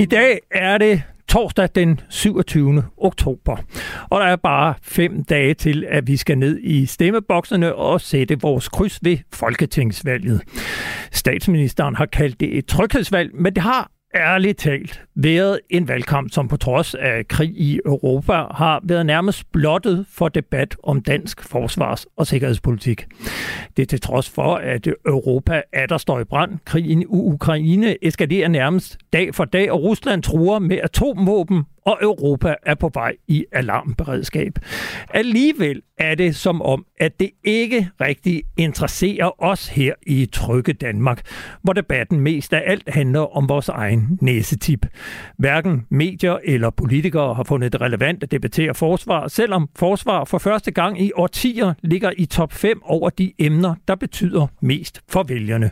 I dag er det torsdag den 27. oktober, og der er bare fem dage til, at vi skal ned i stemmeboksene og sætte vores kryds ved folketingsvalget. Statsministeren har kaldt det et tryghedsvalg, men det har ærligt talt været en valgkamp, som på trods af krig i Europa har været nærmest blottet for debat om dansk forsvars- og sikkerhedspolitik. Det er til trods for, at Europa er der står i brand. Krigen i Ukraine eskalerer nærmest dag for dag, og Rusland truer med atomvåben og Europa er på vej i alarmberedskab. Alligevel er det som om, at det ikke rigtig interesserer os her i Trygge Danmark, hvor debatten mest af alt handler om vores egen næsetip. Hverken medier eller politikere har fundet det relevant at debattere forsvar, selvom forsvar for første gang i årtier ligger i top 5 over de emner, der betyder mest for vælgerne.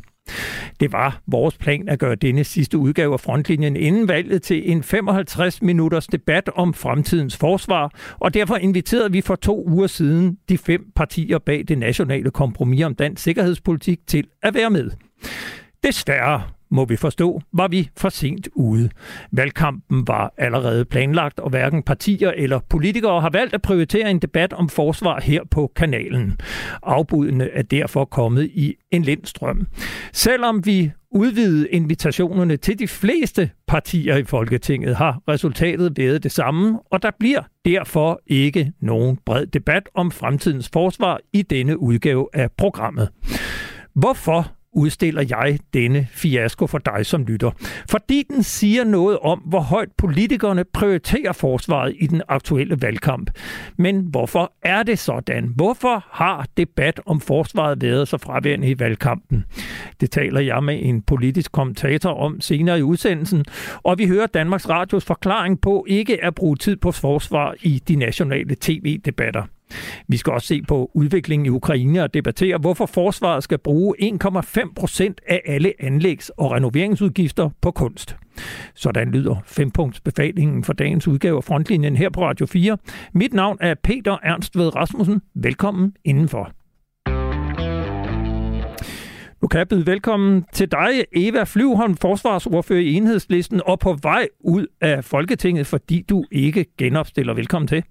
Det var vores plan at gøre denne sidste udgave af Frontlinjen inden valget til en 55 minutters debat om fremtidens forsvar, og derfor inviterede vi for to uger siden de fem partier bag det nationale kompromis om dansk sikkerhedspolitik til at være med. Desværre må vi forstå, var vi for sent ude. Valgkampen var allerede planlagt, og hverken partier eller politikere har valgt at prioritere en debat om forsvar her på kanalen. Afbudene er derfor kommet i en lindstrøm. Selvom vi udvidede invitationerne til de fleste partier i Folketinget, har resultatet været det samme, og der bliver derfor ikke nogen bred debat om fremtidens forsvar i denne udgave af programmet. Hvorfor udstiller jeg denne fiasko for dig som lytter. Fordi den siger noget om, hvor højt politikerne prioriterer forsvaret i den aktuelle valgkamp. Men hvorfor er det sådan? Hvorfor har debat om forsvaret været så fraværende i valgkampen? Det taler jeg med en politisk kommentator om senere i udsendelsen, og vi hører Danmarks Radios forklaring på ikke at bruge tid på forsvar i de nationale tv-debatter. Vi skal også se på udviklingen i Ukraine og debattere, hvorfor forsvaret skal bruge 1,5 procent af alle anlægs- og renoveringsudgifter på kunst. Sådan lyder fempunktsbefalingen for dagens udgave af Frontlinjen her på Radio 4. Mit navn er Peter Ernst ved Rasmussen. Velkommen indenfor. Nu kan jeg byde velkommen til dig, Eva Flyvholm, forsvarsordfører i enhedslisten, og på vej ud af Folketinget, fordi du ikke genopstiller. Velkommen til.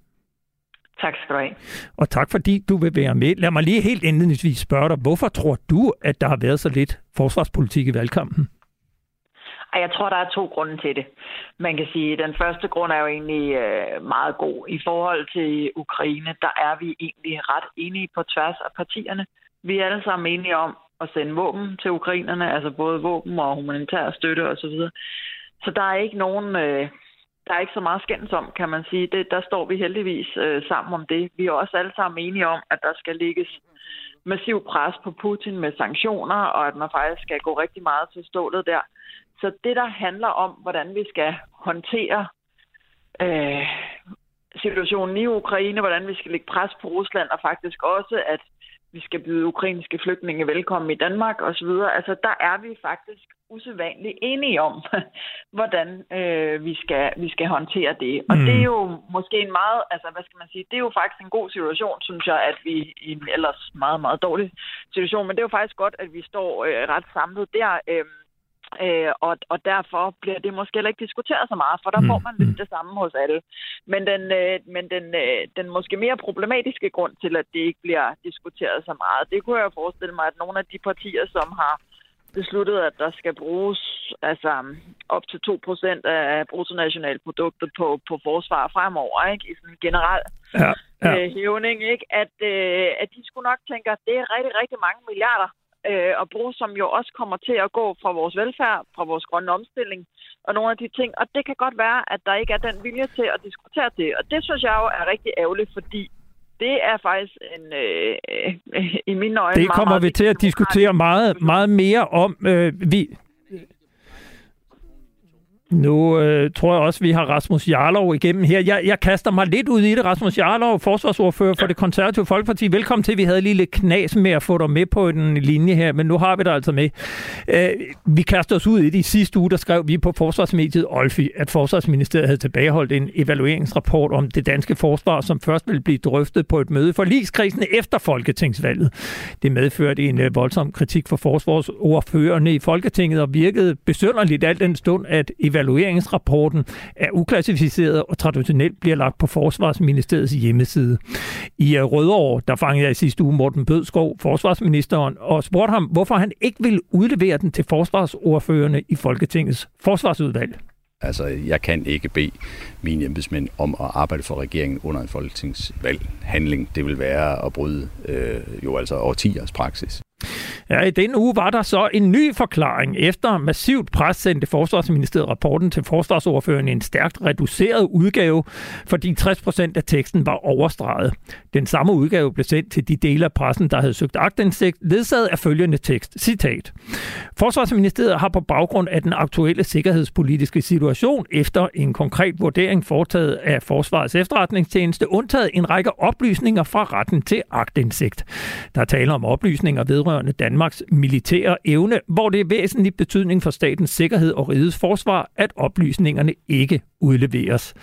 Tak skal du have. Og tak fordi du vil være med. Lad mig lige helt indledningsvis spørge dig, hvorfor tror du, at der har været så lidt forsvarspolitik i valgkampen? Jeg tror, der er to grunde til det. Man kan sige, at den første grund er jo egentlig øh, meget god. I forhold til Ukraine, der er vi egentlig ret enige på tværs af partierne. Vi er alle sammen enige om at sende våben til ukrainerne, altså både våben og humanitær støtte osv. Så, så der er ikke nogen... Der er ikke så meget skændes om, kan man sige. Det, der står vi heldigvis øh, sammen om det. Vi er også alle sammen enige om, at der skal ligges massiv pres på Putin med sanktioner, og at man faktisk skal gå rigtig meget til stålet der. Så det, der handler om, hvordan vi skal håndtere øh, situationen i Ukraine, hvordan vi skal lægge pres på Rusland, og faktisk også, at vi skal byde ukrainske flygtninge velkommen i Danmark osv. Altså, der er vi faktisk usædvanligt enige om, hvordan øh, vi, skal, vi skal håndtere det. Og mm. det er jo måske en meget, altså hvad skal man sige, det er jo faktisk en god situation, synes jeg, at vi i en ellers meget, meget dårlig situation, men det er jo faktisk godt, at vi står øh, ret samlet der. Øh, Øh, og, og derfor bliver det måske heller ikke diskuteret så meget, for der mm. får man lidt det samme hos alle. Men den, øh, men den, øh, den måske mere problematiske grund til, at det ikke bliver diskuteret så meget, det kunne jeg forestille mig, at nogle af de partier, som har besluttet, at der skal bruges altså, op til 2% af bruttonationalproduktet på, på forsvar fremover, ikke? i sådan en generel ja, ja. Øh, hævning, ikke? At, øh, at de skulle nok tænke, at det er rigtig, rigtig mange milliarder øh, at bruge, som jo også kommer til at gå fra vores velfærd, fra vores grønne omstilling og nogle af de ting. Og det kan godt være, at der ikke er den vilje til at diskutere det. Og det synes jeg jo er rigtig ærgerligt, fordi det er faktisk en, øh, øh, i mine øjne... Det kommer meget, vi til at diskutere meget, meget mere om. Øh, vi, nu øh, tror jeg også, vi har Rasmus Jarlov igennem her. Jeg, jeg kaster mig lidt ud i det. Rasmus Jarlov, forsvarsordfører for det konservative Folkeparti. Velkommen til. Vi havde lige lidt knas med at få dig med på en linje her, men nu har vi dig altså med. Øh, vi kaster os ud i det. I sidste uge, der skrev vi på forsvarsmediet Olfi, at Forsvarsministeriet havde tilbageholdt en evalueringsrapport om det danske forsvar, som først ville blive drøftet på et møde for ligeskrisen efter Folketingsvalget. Det medførte en øh, voldsom kritik for forsvarsordførerne i Folketinget og virkede besønderligt alt den stund, at evalueringsrapporten er uklassificeret og traditionelt bliver lagt på Forsvarsministeriets hjemmeside. I øh, Rødovre, der fangede jeg i sidste uge Morten Bødskov, forsvarsministeren, og spurgte ham, hvorfor han ikke vil udlevere den til forsvarsordførende i Folketingets forsvarsudvalg. Altså, jeg kan ikke bede mine embedsmænd om at arbejde for regeringen under en folketingsvalghandling. Det vil være at bryde øh, jo altså årtiers praksis. Ja, i denne uge var der så en ny forklaring. Efter massivt pres sendte Forsvarsministeriet rapporten til forsvarsordføreren i en stærkt reduceret udgave, fordi 60 procent af teksten var overstreget. Den samme udgave blev sendt til de dele af pressen, der havde søgt agtindsigt, ledsaget af følgende tekst. Citat. Forsvarsministeriet har på baggrund af den aktuelle sikkerhedspolitiske situation efter en konkret vurdering foretaget af Forsvarets efterretningstjeneste undtaget en række oplysninger fra retten til agtindsigt. Der taler om oplysninger vedrørende Danmarks militære evne, hvor det er væsentlig betydning for statens sikkerhed og rigets forsvar, at oplysningerne ikke udleveres.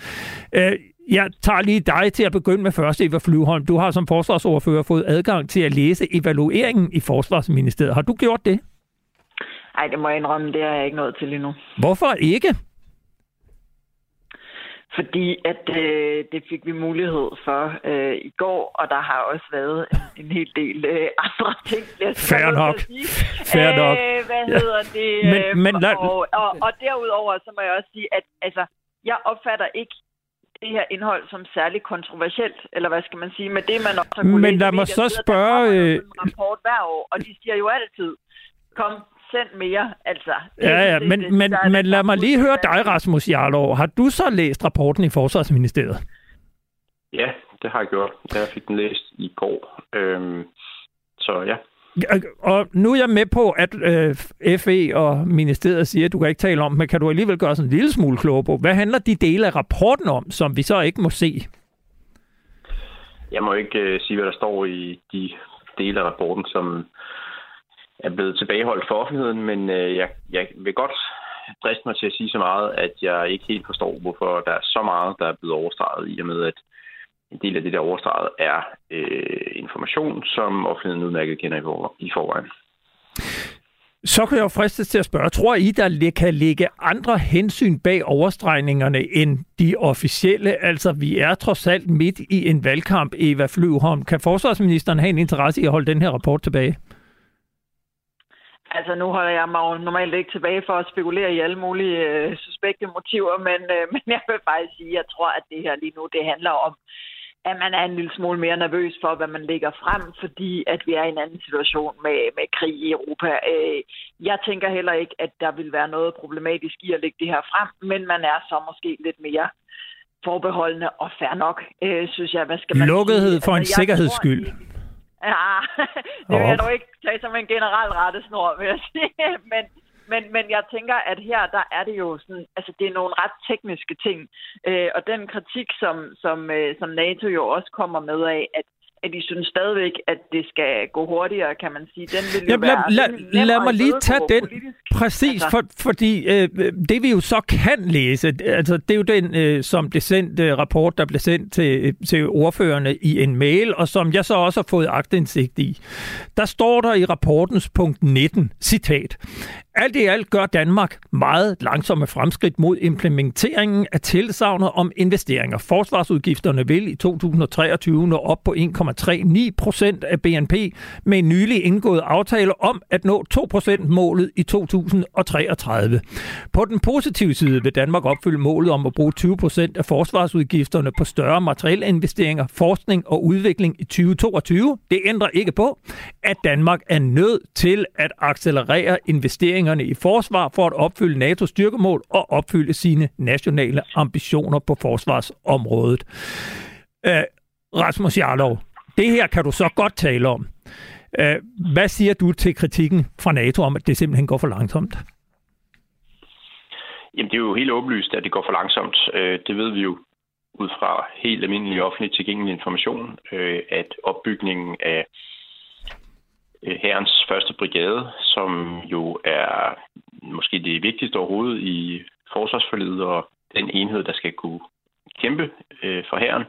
Øh, jeg tager lige dig til at begynde med først, Eva Flyvholm. Du har som forsvarsordfører fået adgang til at læse evalueringen i Forsvarsministeriet. Har du gjort det? Nej, det må jeg indrømme, det har jeg ikke nået til endnu. Hvorfor ikke? Fordi at øh, det fik vi mulighed for øh, i går, og der har også været en, en hel del øh, andre ting. Fair nok. Fair øh, nok. Hvad hedder ja. det? Men, øh, men, og, og, og derudover så må jeg også sige, at altså, jeg opfatter ikke det her indhold som særligt kontroversielt, eller hvad skal man sige, med det, man også har Men lad mig så spørge... Der en rapport hver år, og de siger jo altid, kom, send mere. Altså, ja, ja, men, det, men, det, men lad mig lige høre dig, Rasmus Jarlov. Har du så læst rapporten i Forsvarsministeriet? Ja, det har jeg gjort. Jeg fik den læst i går. Øhm, så ja. Og nu er jeg med på, at øh, FE og ministeriet siger, at du kan ikke tale om, men kan du alligevel gøre sådan en lille smule klogere på, hvad handler de dele af rapporten om, som vi så ikke må se? Jeg må ikke øh, sige, hvad der står i de dele af rapporten, som er blevet tilbageholdt for offentligheden, men øh, jeg, jeg vil godt driste mig til at sige så meget, at jeg ikke helt forstår, hvorfor der er så meget, der er blevet overstreget i og med, at en del af det der overstreget er øh, information, som offentligheden udmærket kender i, i forvejen. Så kan jeg jo fristes til at spørge, tror I, der kan ligge andre hensyn bag overstregningerne end de officielle? Altså, vi er trods alt midt i en valgkamp, Eva Flyvholm. Kan forsvarsministeren have en interesse i at holde den her rapport tilbage? Altså, nu holder jeg mig jo normalt ikke tilbage for at spekulere i alle mulige øh, suspekte motiver, men, øh, men jeg vil faktisk sige, at jeg tror, at det her lige nu, det handler om, at man er en lille smule mere nervøs for, hvad man lægger frem, fordi at vi er i en anden situation med, med krig i Europa. Øh, jeg tænker heller ikke, at der vil være noget problematisk i at lægge det her frem, men man er så måske lidt mere forbeholdende og fair nok, øh, synes jeg. Hvad skal man Lukkethed for en altså, sikkerheds skyld. Tror, Ja, det vil jeg dog ikke tage som en generel rettesnor, vil jeg sige. Men, men, men jeg tænker, at her, der er det jo sådan, altså det er nogle ret tekniske ting. Øh, og den kritik, som, som, øh, som NATO jo også kommer med af, at at de synes stadigvæk, at det skal gå hurtigere, kan man sige. Den vil jo lad, lad, lad, lad mig lige tage den. Politisk. Præcis, altså. for, fordi øh, det vi jo så kan læse, altså det er jo den, øh, som blev sendt, øh, rapport, der blev sendt til, til ordførende i en mail, og som jeg så også har fået agtindsigt i. Der står der i rapportens punkt 19, citat, alt i alt gør Danmark meget langsomme fremskridt mod implementeringen af tilsavnet om investeringer. Forsvarsudgifterne vil i 2023 nå op på 1,39 procent af BNP med en nylig indgået aftale om at nå 2 procent målet i 2033. På den positive side vil Danmark opfylde målet om at bruge 20 procent af forsvarsudgifterne på større materielinvesteringer, forskning og udvikling i 2022. Det ændrer ikke på, at Danmark er nødt til at accelerere investeringer investeringerne i forsvar for at opfylde NATO's styrkemål og opfylde sine nationale ambitioner på forsvarsområdet. Øh, Rasmus Jarlov, det her kan du så godt tale om. Øh, hvad siger du til kritikken fra NATO om, at det simpelthen går for langsomt? Jamen, det er jo helt åbenlyst, at det går for langsomt. Øh, det ved vi jo ud fra helt almindelig offentlig tilgængelig information, øh, at opbygningen af Øh, herrens første brigade, som jo er måske det vigtigste overhovedet i forsvarsforledet og den enhed, der skal kunne kæmpe øh, for herren.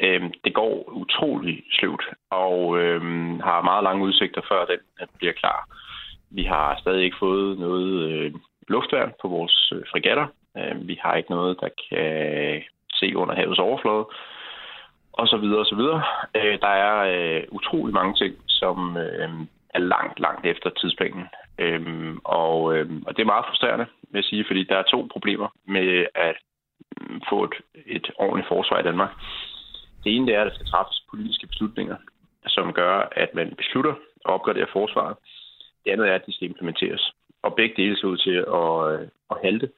Øh, det går utrolig sløvt og øh, har meget lange udsigter, før den øh, bliver klar. Vi har stadig ikke fået noget øh, luftværn på vores øh, frigatter. Øh, vi har ikke noget, der kan se under havets overflade og så videre og så videre. Øh, der er øh, utrolig mange ting, som øh, er langt, langt efter tidsplanen. Øhm, og, øh, og det er meget frustrerende, vil jeg sige, fordi der er to problemer med at mm, få et, et ordentligt forsvar i Danmark. Det ene det er, at der skal træffes politiske beslutninger, som gør, at man beslutter at opgradere forsvaret. Det andet er, at de skal implementeres. Og begge dele ser ud til at, øh, at halte.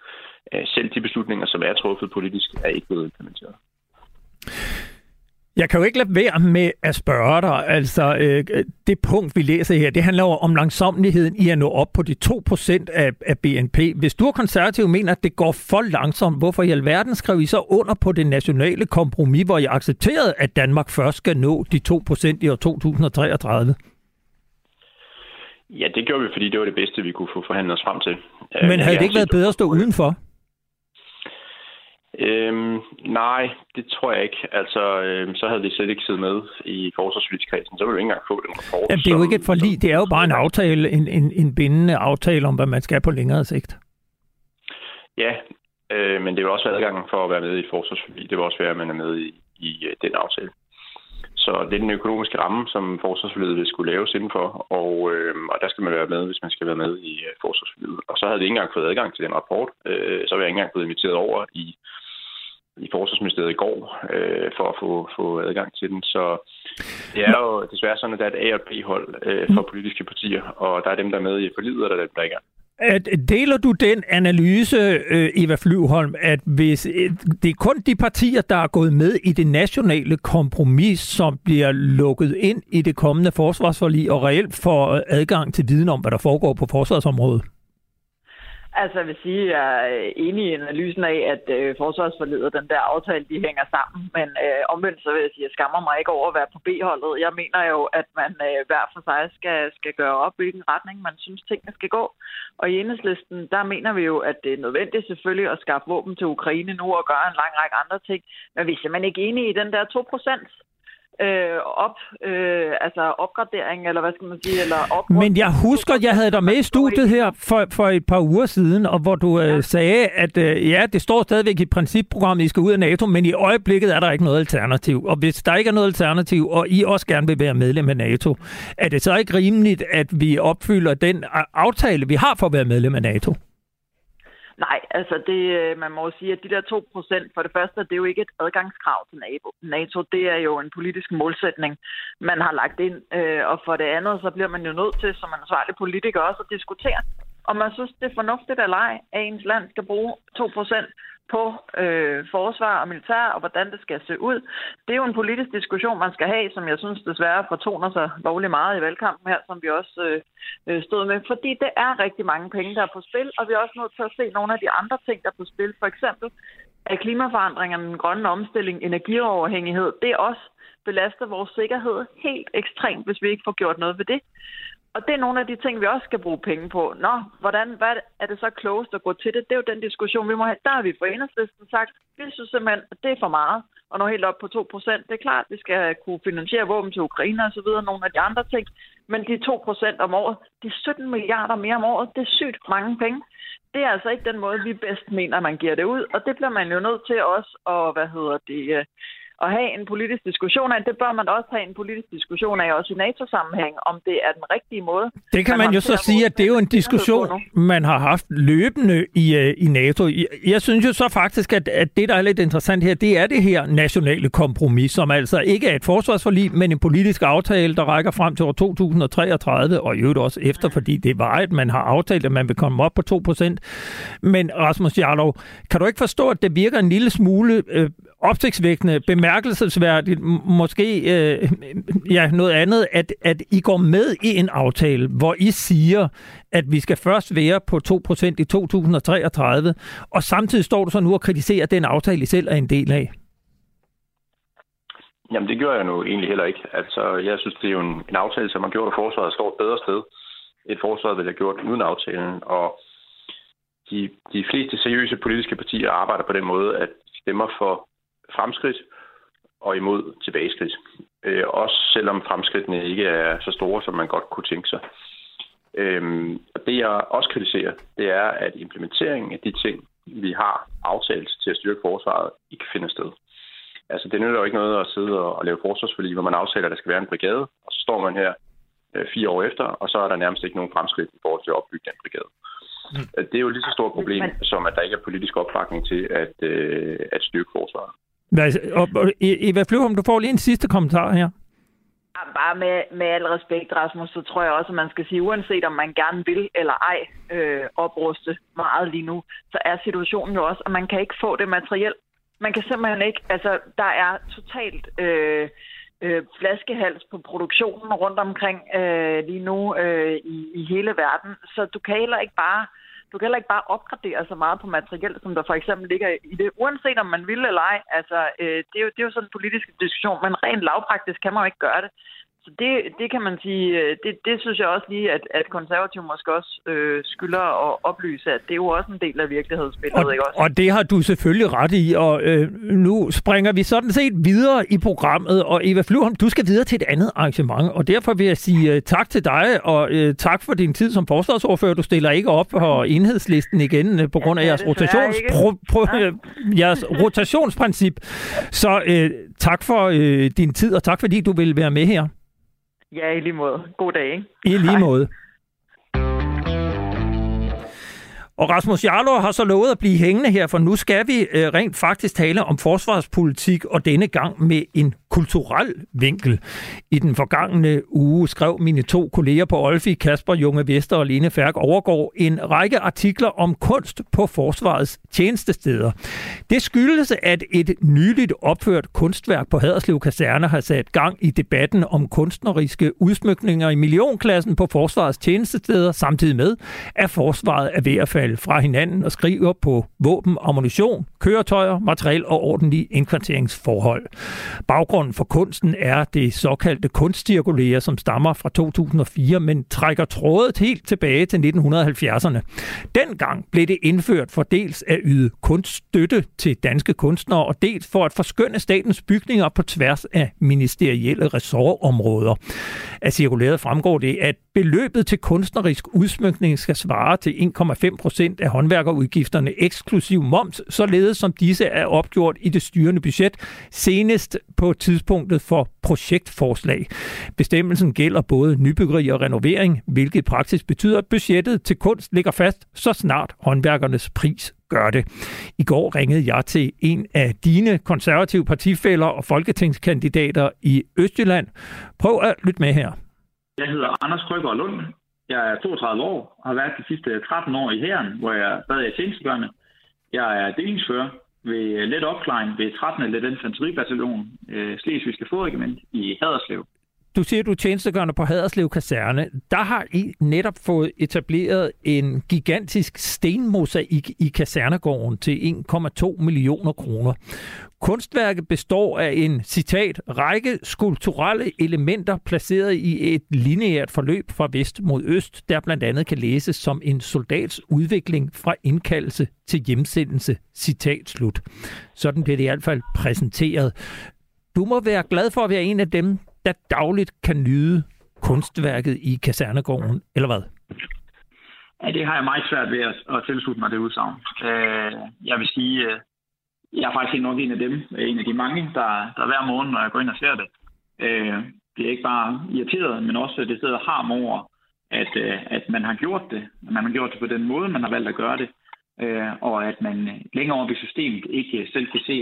Øh, selv de beslutninger, som er truffet politisk, er ikke blevet implementeret. Jeg kan jo ikke lade være med at spørge dig, altså øh, det punkt, vi læser her, det handler jo om langsomligheden i at nå op på de 2% af, af BNP. Hvis du er konservativ mener, at det går for langsomt, hvorfor i alverden skrev I så under på det nationale kompromis, hvor I accepterede, at Danmark først skal nå de 2% i år 2033? Ja, det gjorde vi, fordi det var det bedste, vi kunne få forhandlet os frem til. Men havde det ikke været bedre at stå udenfor? Øhm, nej, det tror jeg ikke. Altså, øhm, så havde vi slet ikke siddet med i forsvarsforligskredsen. Så ville vi ikke engang få den rapport. Jamen, det er jo ikke et forlig. Det er jo bare en aftale, en, en, en bindende aftale om, hvad man skal på længere sigt. Ja, øh, men det vil også være adgangen for at være med i et forsvarsforlig. Det vil også være, at man er med i, i øh, den aftale. Så det er den økonomiske ramme, som forsvarsforliget skulle laves indenfor, og, øh, og der skal man være med, hvis man skal være med i øh, forsvarsforliget. Og så havde vi ikke engang fået adgang til den rapport. Øh, så var jeg ikke engang blevet inviteret over i i Forsvarsministeriet i går øh, for at få, få adgang til den. Så det er jo desværre sådan, at der er et A- og B-hold øh, for politiske partier, og der er dem, der er med i forlidet, og der er dem, der ikke er. Deler du den analyse, øh, Eva Flyvholm, at hvis øh, det er kun de partier, der er gået med i det nationale kompromis, som bliver lukket ind i det kommende forsvarsforlig og reelt får adgang til viden om, hvad der foregår på forsvarsområdet? Altså, jeg vil sige, at jeg er enig i analysen af, at øh, forsvarsforledet den der aftale, de hænger sammen. Men øh, omvendt så vil jeg sige, at jeg skammer mig ikke over at være på B-holdet. Jeg mener jo, at man øh, hver for sig skal, skal gøre op, hvilken retning man synes, tingene skal gå. Og i enhedslisten, der mener vi jo, at det er nødvendigt selvfølgelig at skaffe våben til Ukraine nu og gøre en lang række andre ting. Men vi er simpelthen ikke enige i den der 2 procent øh, op, øh, altså opgradering, eller hvad skal man sige, eller op. Men jeg husker, jeg havde dig med i studiet her for, for et par uger siden, og hvor du øh, ja. sagde, at øh, ja, det står stadigvæk i principprogrammet, I skal ud af NATO, men i øjeblikket er der ikke noget alternativ. Og hvis der ikke er noget alternativ, og I også gerne vil være medlem af NATO, er det så ikke rimeligt, at vi opfylder den aftale, vi har for at være medlem af NATO? Nej, altså det, øh, man må sige, at de der 2 procent, for det første, det er jo ikke et adgangskrav til NATO. Det er jo en politisk målsætning, man har lagt ind. Øh, og for det andet, så bliver man jo nødt til, som ansvarlig politiker, også at diskutere, om man synes, det er fornuftigt eller ej, at ens land skal bruge 2 procent på øh, forsvar og militær, og hvordan det skal se ud. Det er jo en politisk diskussion, man skal have, som jeg synes desværre fortoner sig lovlig meget i valgkampen her, som vi også øh, øh stod med. Fordi det er rigtig mange penge, der er på spil, og vi er også nødt til at se nogle af de andre ting, der er på spil. For eksempel er klimaforandringerne, den grønne omstilling, energioverhængighed, det også belaster vores sikkerhed helt ekstremt, hvis vi ikke får gjort noget ved det. Og det er nogle af de ting, vi også skal bruge penge på. Nå, hvordan hvad er det så klogest at gå til det? Det er jo den diskussion, vi må have. Der har vi for enhedslisten sagt, vi synes simpelthen, at det er for meget og nå helt op på 2% Det er klart, at vi skal kunne finansiere våben til Ukraine og så videre, nogle af de andre ting. Men de 2% om året, de 17 milliarder mere om året, det er sygt mange penge. Det er altså ikke den måde, vi bedst mener, man giver det ud. Og det bliver man jo nødt til også at, hvad hedder det, øh, at have en politisk diskussion af. Det bør man også have en politisk diskussion af, også i NATO-sammenhæng, om det er den rigtige måde. Det kan man, man jo så sige, at det er jo en diskussion, man har haft løbende i, uh, i NATO. Jeg, synes jo så faktisk, at, at det, der er lidt interessant her, det er det her nationale kompromis, som altså ikke er et forsvarsforlig, men en politisk aftale, der rækker frem til år 2033, og i øvrigt også efter, fordi det var at man har aftalt, at man vil komme op på 2%. Men Rasmus Jarlov, kan du ikke forstå, at det virker en lille smule øh, opsigtsvækkende, bemærkelsesværdigt, måske øh, ja, noget andet, at, at I går med i en aftale, hvor I siger, at vi skal først være på 2% i 2033, og samtidig står du så nu og kritiserer den aftale, I selv er en del af. Jamen, det gør jeg nu egentlig heller ikke. Altså, jeg synes, det er jo en, en aftale, som har gjort, at forsvaret står et bedre sted. Et forsvar ville have gjort uden aftalen, og de, de fleste seriøse politiske partier arbejder på den måde, at de stemmer for fremskridt og imod tilbageskridt. Øh, også selvom fremskridtene ikke er så store, som man godt kunne tænke sig. Øhm, det, jeg også kritiserer, det er, at implementeringen af de ting, vi har aftalt til at styrke forsvaret, ikke finder sted. Altså, det nytter jo ikke noget at sidde og, lave forsvarsforlig, hvor man aftaler, at der skal være en brigade, og så står man her øh, fire år efter, og så er der nærmest ikke nogen fremskridt i forhold til at opbygge den brigade. Mm. Det er jo lige så stort problem, som at der ikke er politisk opbakning til at, øh, at styrke forsvaret. Og, og, Eva Flyvholm, du får lige en sidste kommentar her. Bare med, med al respekt, Rasmus, så tror jeg også, at man skal sige, uanset om man gerne vil eller ej øh, opruste meget lige nu, så er situationen jo også, at man kan ikke få det materiel. Man kan simpelthen ikke, altså der er totalt øh, øh, flaskehals på produktionen rundt omkring øh, lige nu øh, i, i hele verden, så du kan heller ikke bare du kan heller ikke bare opgradere så meget på materiel, som der for eksempel ligger i det, uanset om man vil eller ej. Altså, øh, det, er jo, det er jo sådan en politisk diskussion, men rent lavpraktisk kan man jo ikke gøre det. Så det, det kan man sige, øh, det, det synes jeg også lige, at, at konservativ måske også øh, skylder at oplyse, at det er jo også en del af virkelighedsbilledet. Og, ikke også? og det har du selvfølgelig ret i, og øh, nu springer vi sådan set videre i programmet, og Eva Flyvholm, du skal videre til et andet arrangement, og derfor vil jeg sige uh, tak til dig, og uh, tak for din tid som forsvarsordfører. Du stiller ikke op på enhedslisten igen uh, på grund af ja, jeres, rotations, pro, pro, ja. jeres rotationsprincip. Så uh, tak for uh, din tid, og tak fordi du vil være med her. Ja, i lige måde. God dag, ikke? I lige måde. Og Rasmus Jarlov har så lovet at blive hængende her, for nu skal vi øh, rent faktisk tale om forsvarspolitik, og denne gang med en kulturel vinkel. I den forgangne uge skrev mine to kolleger på Olfi, Kasper Junge Vester og Lene Færk overgår en række artikler om kunst på forsvarets tjenestesteder. Det skyldes, at et nyligt opført kunstværk på Haderslev Kaserne har sat gang i debatten om kunstneriske udsmykninger i millionklassen på forsvarets tjenestesteder, samtidig med, at forsvaret er ved at falde fra hinanden og skriver på våben, ammunition, køretøjer, materiel og ordentlige indkvarteringsforhold. Baggrunden Baggrunden for kunsten er det såkaldte kunstcirkulære, som stammer fra 2004, men trækker trådet helt tilbage til 1970'erne. Dengang blev det indført for dels at yde kunststøtte til danske kunstnere, og dels for at forskønne statens bygninger på tværs af ministerielle ressortområder. Af cirkulæret fremgår det, at beløbet til kunstnerisk udsmykning skal svare til 1,5 procent af håndværkerudgifterne eksklusiv moms, således som disse er opgjort i det styrende budget, senest på tidspunktet for projektforslag. Bestemmelsen gælder både nybyggeri og renovering, hvilket praksis betyder, at budgettet til kunst ligger fast, så snart håndværkernes pris gør det. I går ringede jeg til en af dine konservative partifælder og folketingskandidater i Østjylland. Prøv at lytte med her. Jeg hedder Anders Krøger Lund. Jeg er 32 år og har været de sidste 13 år i hæren, hvor jeg stadig er tjenestegørende. Jeg er delingsfører ved øh, let opklaring ved 13. Let Infanteribataljon, øh, Slesvigske Fodregiment i Haderslev. Du siger, du er tjenestegørende på Haderslev Kaserne. Der har I netop fået etableret en gigantisk stenmosaik i kasernegården til 1,2 millioner kroner. Kunstværket består af en, citat, række skulpturelle elementer placeret i et lineært forløb fra vest mod øst, der blandt andet kan læses som en soldats udvikling fra indkaldelse til hjemsendelse, citat slut. Sådan bliver det i hvert fald præsenteret. Du må være glad for at være en af dem, der dagligt kan nyde kunstværket i kasernegården, eller hvad? Ja, det har jeg meget svært ved at, at tilslutte mig det udsagn. Øh, jeg vil sige, øh, jeg er faktisk nok en af dem, øh, en af de mange, der, der hver morgen, når jeg går ind og ser det, øh, bliver ikke bare irriteret, men også det sidder harm over, at, øh, at man har gjort det. At man har gjort det på den måde, man har valgt at gøre det. Øh, og at man længere oppe i systemet ikke selv kan se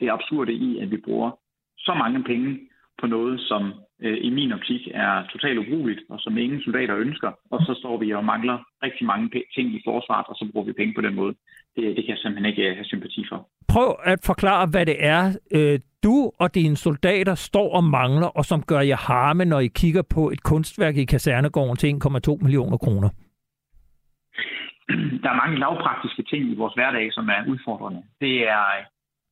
det absurde i, at vi bruger så mange penge på noget, som øh, i min optik er totalt ubrugeligt, og som ingen soldater ønsker, og så står vi og mangler rigtig mange ting i forsvaret, og så bruger vi penge på den måde. Det, det kan jeg simpelthen ikke øh, have sympati for. Prøv at forklare, hvad det er, øh, du og dine soldater står og mangler, og som gør jer harme, når I kigger på et kunstværk i kasernegården til 1,2 millioner kroner. Der er mange lavpraktiske ting i vores hverdag, som er udfordrende. Det er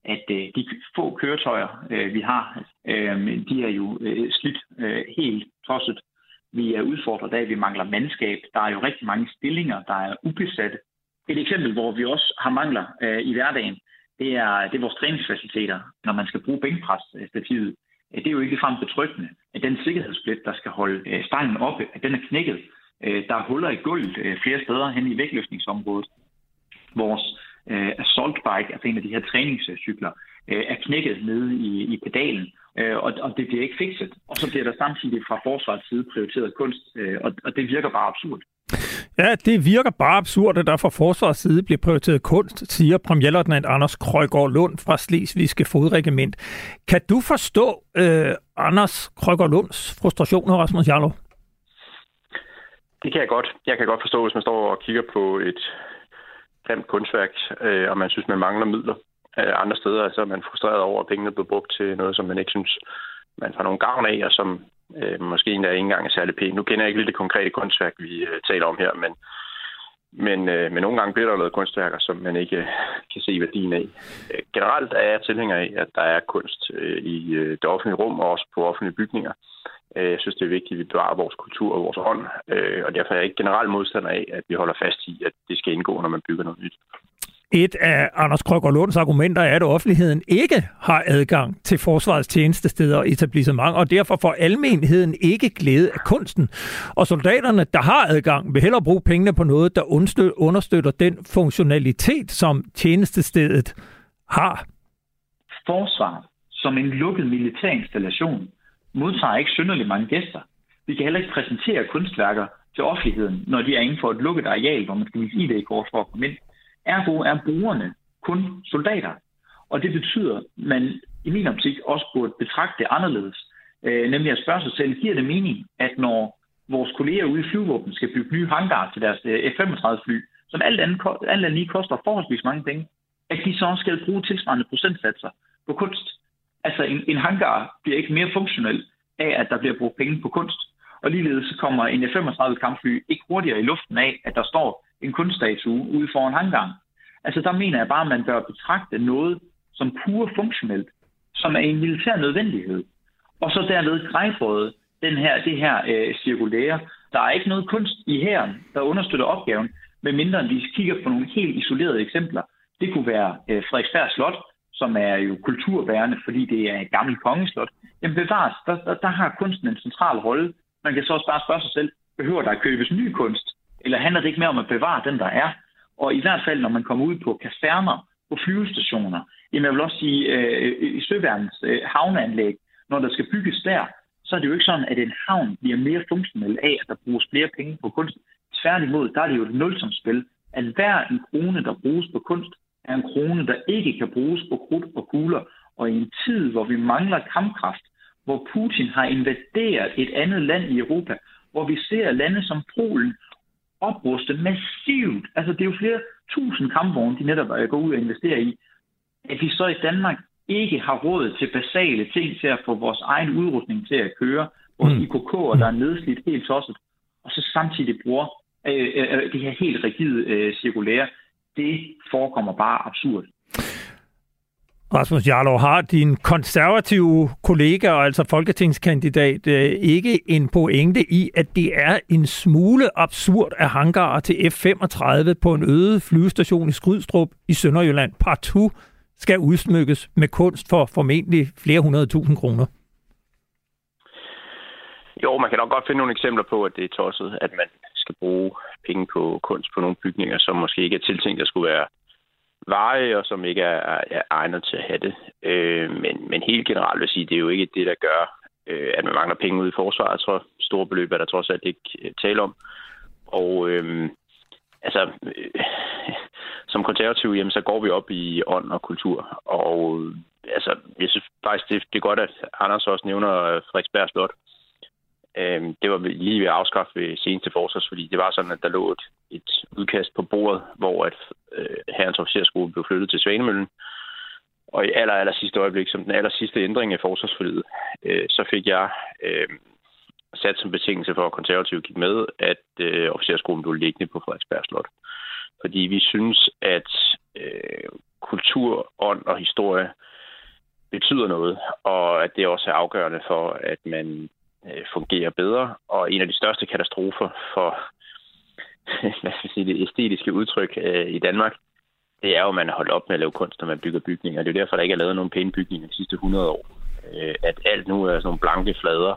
at øh, de få køretøjer, øh, vi har, øh, de er jo øh, slidt øh, helt tosset. Vi er udfordret af, at vi mangler mandskab. Der er jo rigtig mange stillinger, der er ubesatte. Et eksempel, hvor vi også har mangler øh, i hverdagen, det er, det er vores træningsfaciliteter, når man skal bruge bænkpresstativet. Øh, det er jo ikke frem betryggende, at den sikkerhedsplet, der skal holde øh, stangen oppe, at den er knækket. Øh, der er huller i gulvet øh, flere steder hen i vægtløftningsområdet. Vores øh, assault bike, altså en af de her træningscykler, øh, er knækket nede i, i pedalen, øh, og, og det bliver ikke fikset. Og så bliver der samtidig fra forsvarets side prioriteret kunst, øh, og, og det virker bare absurd. Ja, det virker bare absurd, at der fra forsvarets side bliver prioriteret kunst, siger premierløjtnant Anders Krøjgaard Lund fra Slesvigske Fodregiment. Kan du forstå øh, Anders Krøjgaard Lunds frustrationer, Rasmus Jarlov? Det kan jeg godt. Jeg kan godt forstå, hvis man står og kigger på et grimt kunstværk, øh, og man synes, man mangler midler. Øh, andre steder så er man frustreret over, at pengene bliver brugt til noget, som man ikke synes, man får nogen gavn af, og som øh, måske endda ikke engang er særlig pænt. Nu kender jeg ikke lidt det konkrete kunstværk, vi øh, taler om her, men, men, øh, men nogle gange bliver der lavet kunstværker, som man ikke øh, kan se værdien af. Øh, generelt er jeg tilhænger af, at der er kunst øh, i øh, det offentlige rum og også på offentlige bygninger. Øh, jeg synes, det er vigtigt, at vi bevarer vores kultur og vores ånd, øh, og derfor er jeg ikke generelt modstander af, at vi holder fast i, at det skal indgå, når man bygger noget nyt. Et af Anders Krøger Lunds argumenter er, at offentligheden ikke har adgang til forsvarets tjenestesteder og etablissement, og derfor får almenheden ikke glæde af kunsten. Og soldaterne, der har adgang, vil hellere bruge pengene på noget, der understøtter den funktionalitet, som tjenestestedet har. Forsvar som en lukket militær installation modtager ikke synderligt mange gæster. Vi kan heller ikke præsentere kunstværker til offentligheden, når de er inden for et lukket areal, hvor man skal vise ID-kort for at komme ind. Ergo er brugerne kun soldater. Og det betyder, at man i min optik også burde betragte det anderledes. Øh, nemlig at spørge sig selv, giver det mening, at når vores kolleger ude i flyvåbnet skal bygge nye hangar til deres øh, F-35-fly, som alt andet, alt andet lige koster forholdsvis mange penge, at de så også skal bruge tilsvarende procentsatser på kunst. Altså en, en hangar bliver ikke mere funktionel af, at der bliver brugt penge på kunst. Og ligeledes så kommer en F-35 kampfly ikke hurtigere i luften af, at der står en kunststatue ude foran hangaren. Altså der mener jeg bare, at man bør betragte noget som pure funktionelt, som er en militær nødvendighed. Og så derved grejfrøde den her, det her øh, cirkulære. Der er ikke noget kunst i hæren, der understøtter opgaven, medmindre vi kigger på nogle helt isolerede eksempler. Det kunne være øh, Frederiksberg Slot, som er jo kulturbærende, fordi det er et gammelt kongeslot. Jamen bevares, der, der, der har kunsten en central rolle. Man kan så også bare spørge sig selv, behøver der at købes ny kunst? Eller handler det ikke mere om at bevare den, der er? Og i hvert fald, når man kommer ud på kaserner, på flyvestationer, jamen jeg vil også sige, øh, i Søværnens øh, havneanlæg, når der skal bygges der, så er det jo ikke sådan, at en havn bliver mere funktionel af, at der bruges flere penge på kunst. Tværtimod, der er det jo et nulsomspil, at hver en krone, der bruges på kunst, er en krone, der ikke kan bruges på krudt og kugler. Og i en tid, hvor vi mangler kampkraft, hvor Putin har invaderet et andet land i Europa, hvor vi ser lande som Polen opruste massivt. Altså, det er jo flere tusind kampvogne, de netop går ud og investerer i. At vi så i Danmark ikke har råd til basale ting til at få vores egen udrustning til at køre, vores mm. IKK'er, der er nedslidt helt tosset, og så samtidig bruger øh, øh, øh, det her helt rigide øh, cirkulære, det forekommer bare absurd. Rasmus Jarlov, har din konservative kollega, og altså folketingskandidat, øh, ikke en pointe i, at det er en smule absurd at hangarer til F-35 på en øde flyvestation i Skrydstrup i Sønderjylland partout skal udsmykkes med kunst for formentlig flere hundrede tusind kroner? Jo, man kan nok godt finde nogle eksempler på, at det er tosset, at man skal bruge penge på kunst på nogle bygninger, som måske ikke er tiltænkt at skulle være veje, og som ikke er, er egnet til at have det. Øh, men, men helt generelt vil jeg sige, det er jo ikke det, der gør, øh, at man mangler penge ud i forsvaret. Jeg tror, store beløb er der trods alt ikke øh, tale om. Og øh, altså, øh, som konservativ, jamen, så går vi op i ånd og kultur. Og øh, altså, jeg synes faktisk, det, det er godt, at Anders også nævner Frederiksberg Slot. Øh, det var lige ved at afskaffe ved seneste forsvarsforlig. Det var sådan, at der lå et, et udkast på bordet, hvor at øh, herrens officerskole blev flyttet til Svanemøllen. Og i aller, aller sidste øjeblik, som den aller sidste ændring af forsvarsforliget, øh, så fik jeg øh, sat som betingelse for, at konservative gik med, at øh, officerskolen blev liggende på Frederiksberg Slot. Fordi vi synes, at øh, kultur, ånd og historie betyder noget, og at det også er afgørende for, at man øh, fungerer bedre. Og en af de største katastrofer for hvad skal sige, det æstetiske udtryk øh, i Danmark, det er jo, at man har holdt op med at lave kunst, når man bygger bygninger. Det er jo derfor, der ikke er lavet nogen pæne bygninger de sidste 100 år. Øh, at alt nu er sådan nogle blanke flader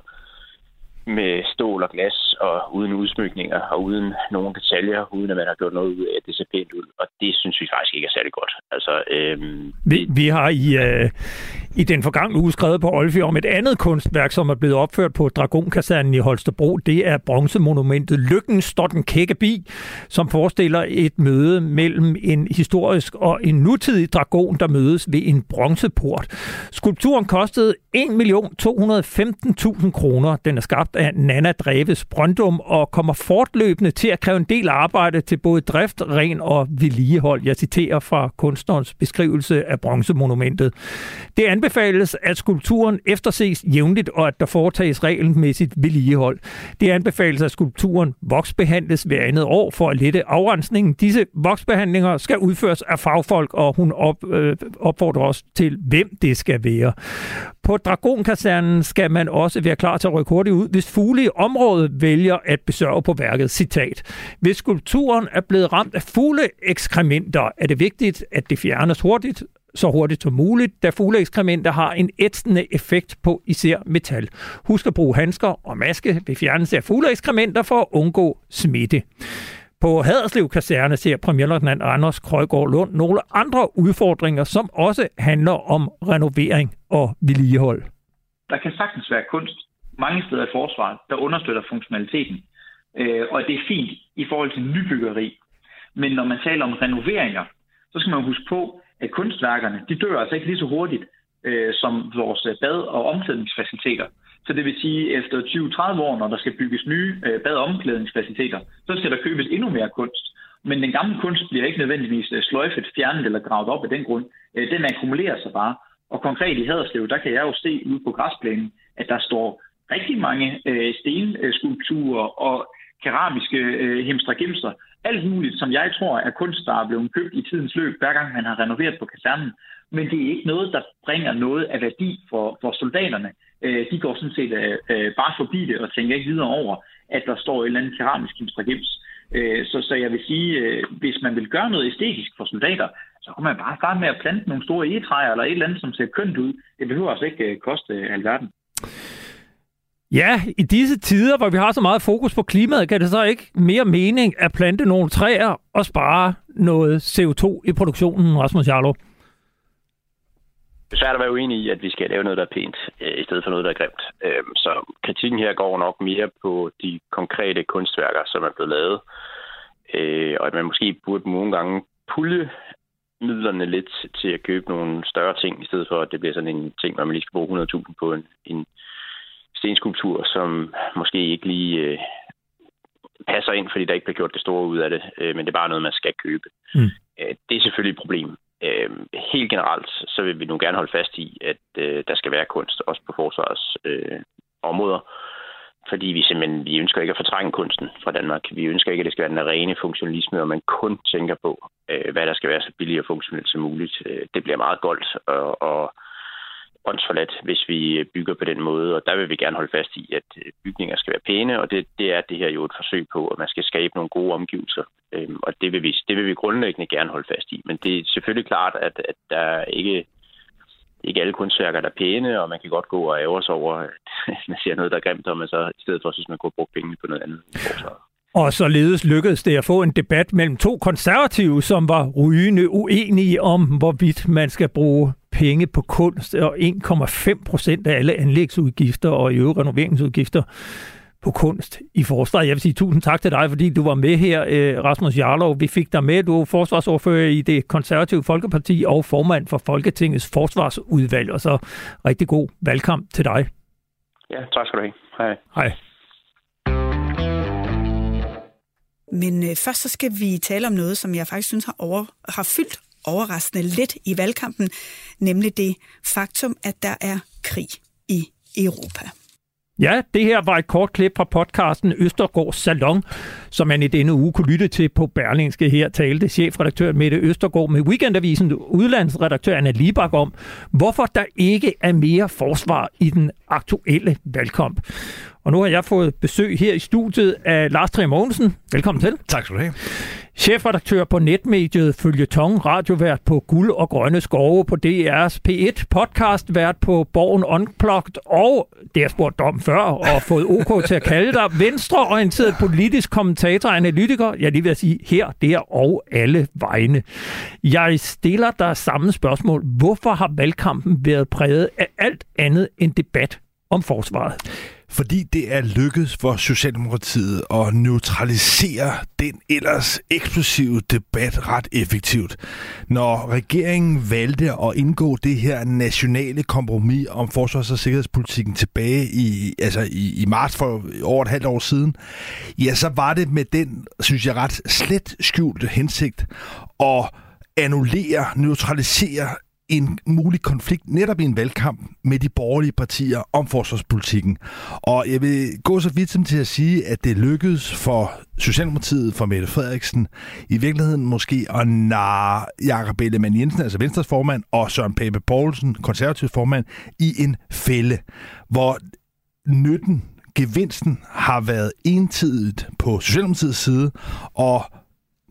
med stål og glas og uden udsmykninger og uden nogen detaljer, uden at man har gjort noget ud af, at det ser pænt ud. Og det synes vi faktisk ikke er særlig godt. Altså, øhm, vi, vi har i, øh, i den forgangne uge skrevet på Olfi om et andet kunstværk, som er blevet opført på Dragonkasernen i Holstebro. Det er bronzemonumentet Lykken står den kække bi, som forestiller et møde mellem en historisk og en nutidig dragon, der mødes ved en bronzeport. Skulpturen kostede 1.215.000 kroner. Den er skabt Nana Dreves Brøndum og kommer fortløbende til at kræve en del arbejde til både drift, ren og vedligehold. Jeg citerer fra kunstnerens beskrivelse af bronzemonumentet. Det anbefales, at skulpturen efterses jævnligt og at der foretages regelmæssigt vedligehold. Det anbefales, at skulpturen voksbehandles hver andet år for at lette afrensningen. Disse voksbehandlinger skal udføres af fagfolk, og hun op, øh, opfordrer også til, hvem det skal være. På Dragonkasernen skal man også være klar til at rykke hurtigt ud, hvis fugle i området vælger at besørge på værket. Citat. Hvis skulpturen er blevet ramt af fugleekskrementer, er det vigtigt, at det fjernes hurtigt, så hurtigt som muligt, da fugleekskrementer har en ætsende effekt på især metal. Husk at bruge handsker og maske ved fjernelse af fugleekskrementer for at undgå smitte. På Haderslev Kaserne ser premierløjtnant Anders Krøjgaard Lund nogle andre udfordringer, som også handler om renovering og vedligehold. Der kan sagtens være kunst mange steder i forsvaret, der understøtter funktionaliteten. Øh, og det er fint i forhold til nybyggeri. Men når man taler om renoveringer, så skal man huske på, at kunstværkerne, de dør altså ikke lige så hurtigt øh, som vores bad- og omklædningsfaciliteter. Så det vil sige, at efter 20-30 år, når der skal bygges nye øh, bad- og omklædningsfaciliteter, så skal der købes endnu mere kunst. Men den gamle kunst bliver ikke nødvendigvis øh, sløjfet, fjernet eller gravet op af den grund. Øh, den akkumulerer sig bare. Og konkret i Haderslev, der kan jeg jo se ude på græsplænen, at der står rigtig mange øh, stenskulpturer og keramiske øh, hemstregimster. Alt muligt, som jeg tror er kunst, der er blevet købt i tidens løb, hver gang man har renoveret på kasernen. Men det er ikke noget, der bringer noget af værdi for, for soldaterne. Øh, de går sådan set øh, øh, bare forbi det og tænker ikke videre over, at der står et eller andet keramisk hemstregims. Øh, så, så jeg vil sige, øh, hvis man vil gøre noget æstetisk for soldater, så kan man bare starte med at plante nogle store egetræer eller et eller andet, som ser kønt ud. Det behøver altså ikke øh, koste øh, alverden. Ja, i disse tider, hvor vi har så meget fokus på klimaet, kan det så ikke mere mening at plante nogle træer og spare noget CO2 i produktionen, Rasmus Jarlov? Det er svært at være uenig i, at vi skal lave noget, der er pænt, øh, i stedet for noget, der er grimt. Øh, så kritikken her går nok mere på de konkrete kunstværker, som er blevet lavet. Øh, og at man måske burde nogle gange pulje midlerne lidt til at købe nogle større ting, i stedet for at det bliver sådan en ting, hvor man lige skal bruge 100.000 på en, en stenskulptur, som måske ikke lige øh, passer ind, fordi der ikke bliver gjort det store ud af det, øh, men det er bare noget, man skal købe. Mm. Øh, det er selvfølgelig et problem. Øh, helt generelt, så vil vi nu gerne holde fast i, at øh, der skal være kunst, også på forsvarets øh, områder, fordi vi simpelthen vi ønsker ikke at fortrænge kunsten fra Danmark. Vi ønsker ikke, at det skal være den rene funktionalisme, og man kun tænker på, øh, hvad der skal være så billigt og funktionelt som muligt. Øh, det bliver meget goldt og, og åndsforladt, hvis vi øh, bygger på den måde. Og der vil vi gerne holde fast i, at øh, bygninger skal være pæne, og det, det er det her jo et forsøg på, at man skal skabe nogle gode omgivelser. Øhm, og det vil, vi, det vil vi grundlæggende gerne holde fast i. Men det er selvfølgelig klart, at, at der ikke ikke alle kunstværker, der er pæne, og man kan godt gå og ære sig over, at man ser noget, der er grimt, og man så i stedet for synes, man kunne bruge penge på noget andet. Og således lykkedes det at få en debat mellem to konservative, som var rygende uenige om, hvorvidt man skal bruge penge på kunst, og 1,5 procent af alle anlægsudgifter og i øvrigt renoveringsudgifter på kunst i forsvaret. Jeg vil sige tusind tak til dig, fordi du var med her, øh, Rasmus Jarlov. Vi fik dig med. Du er forsvarsordfører i det konservative Folkeparti og formand for Folketingets forsvarsudvalg. Og så rigtig god valgkamp til dig. Ja, tak skal du have. Hej. Hej. Men øh, først så skal vi tale om noget, som jeg faktisk synes har, over, har fyldt overraskende lidt i valgkampen, nemlig det faktum, at der er krig i Europa. Ja, det her var et kort klip fra podcasten Østergaards Salon, som man i denne uge kunne lytte til på Berlingske. Her talte chefredaktør Mette Østergaard med Weekendavisen udlandsredaktør Anna Libak om, hvorfor der ikke er mere forsvar i den aktuelle valgkamp. Og nu har jeg fået besøg her i studiet af Lars Trier Mogensen. Velkommen til. Tak skal du have. Chefredaktør på netmediet Følge Tong, radiovært på Guld og Grønne Skove på DR's P1, podcastvært på Borgen Unplugged, og det har spurgt om før, og fået OK til at kalde dig, venstreorienteret politisk kommentator og analytiker. Jeg lige vil sige her, der og alle vegne. Jeg stiller dig samme spørgsmål. Hvorfor har valgkampen været præget af alt andet end debat om forsvaret? Fordi det er lykkedes for Socialdemokratiet at neutralisere den ellers eksplosive debat ret effektivt. Når regeringen valgte at indgå det her nationale kompromis om forsvars- og sikkerhedspolitikken tilbage i, altså i, i marts for over et halvt år siden, ja, så var det med den, synes jeg, ret slet skjulte hensigt at annullere, neutralisere en mulig konflikt netop i en valgkamp med de borgerlige partier om forsvarspolitikken. Og jeg vil gå så vidt som til at sige, at det lykkedes for Socialdemokratiet, for Mette Frederiksen, i virkeligheden måske at narre Jakob Ellemann Jensen, altså Venstres formand, og Søren Pape Poulsen, konservativ formand, i en fælde, hvor nytten, gevinsten har været entydigt på Socialdemokratiets side, og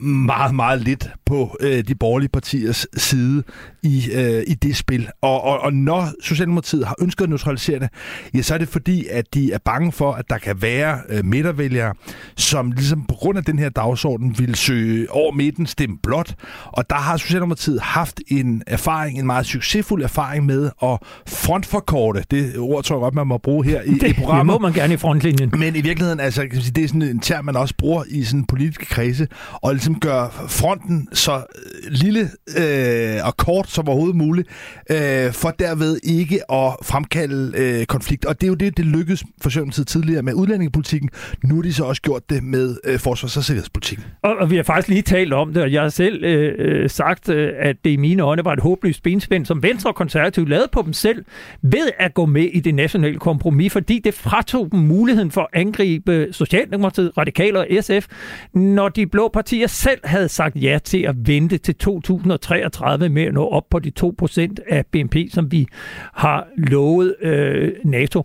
meget, meget lidt på øh, de borgerlige partiers side i, øh, i det spil. Og, og, og når Socialdemokratiet har ønsket at neutralisere det, ja, så er det fordi, at de er bange for, at der kan være øh, midtervælgere, som ligesom på grund af den her dagsorden vil søge over midten, stemme blot. Og der har Socialdemokratiet haft en erfaring, en meget succesfuld erfaring med at frontforkorte. Det ord tror jeg godt, man må bruge her i, det, i programmet. Det må man gerne i frontlinjen. Men i virkeligheden, altså, det er sådan en term, man også bruger i sådan politiske kredse, og ligesom gør fronten så øh, lille øh, og kort som overhovedet muligt, øh, for derved ikke at fremkalde øh, konflikt. Og det er jo det, det lykkedes for Socialdemokratiet tidligere med udlændingepolitikken. Nu har de så også gjort det med øh, forsvars- og sikkerhedspolitikken. Og, og vi har faktisk lige talt om det, og jeg har selv øh, øh, sagt, øh, at det i mine øjne var et håbløst benspænd, som Venstre og Konservative lavede på dem selv, ved at gå med i det nationale kompromis, fordi det fratog dem muligheden for at angribe Socialdemokratiet, Radikale og SF, når de blå partier selv havde sagt ja til at vente til 2033 med at nå op på de 2% af BNP, som vi har lovet øh, NATO.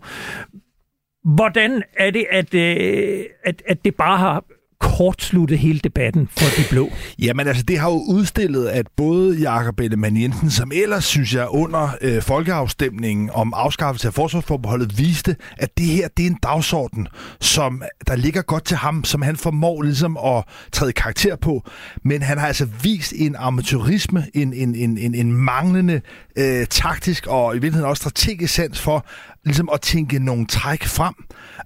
Hvordan er det, at, øh, at, at det bare har kortslutte hele debatten for de blå? Jamen altså, det har jo udstillet, at både Jakob Ellemann Jensen, som ellers, synes jeg, under øh, folkeafstemningen om afskaffelse af forsvarsforbeholdet, viste, at det her, det er en dagsorden, som der ligger godt til ham, som han formår ligesom at træde karakter på. Men han har altså vist en amatørisme, en, en, en, en, en manglende øh, taktisk og i virkeligheden også strategisk sans for ligesom at tænke nogle træk frem.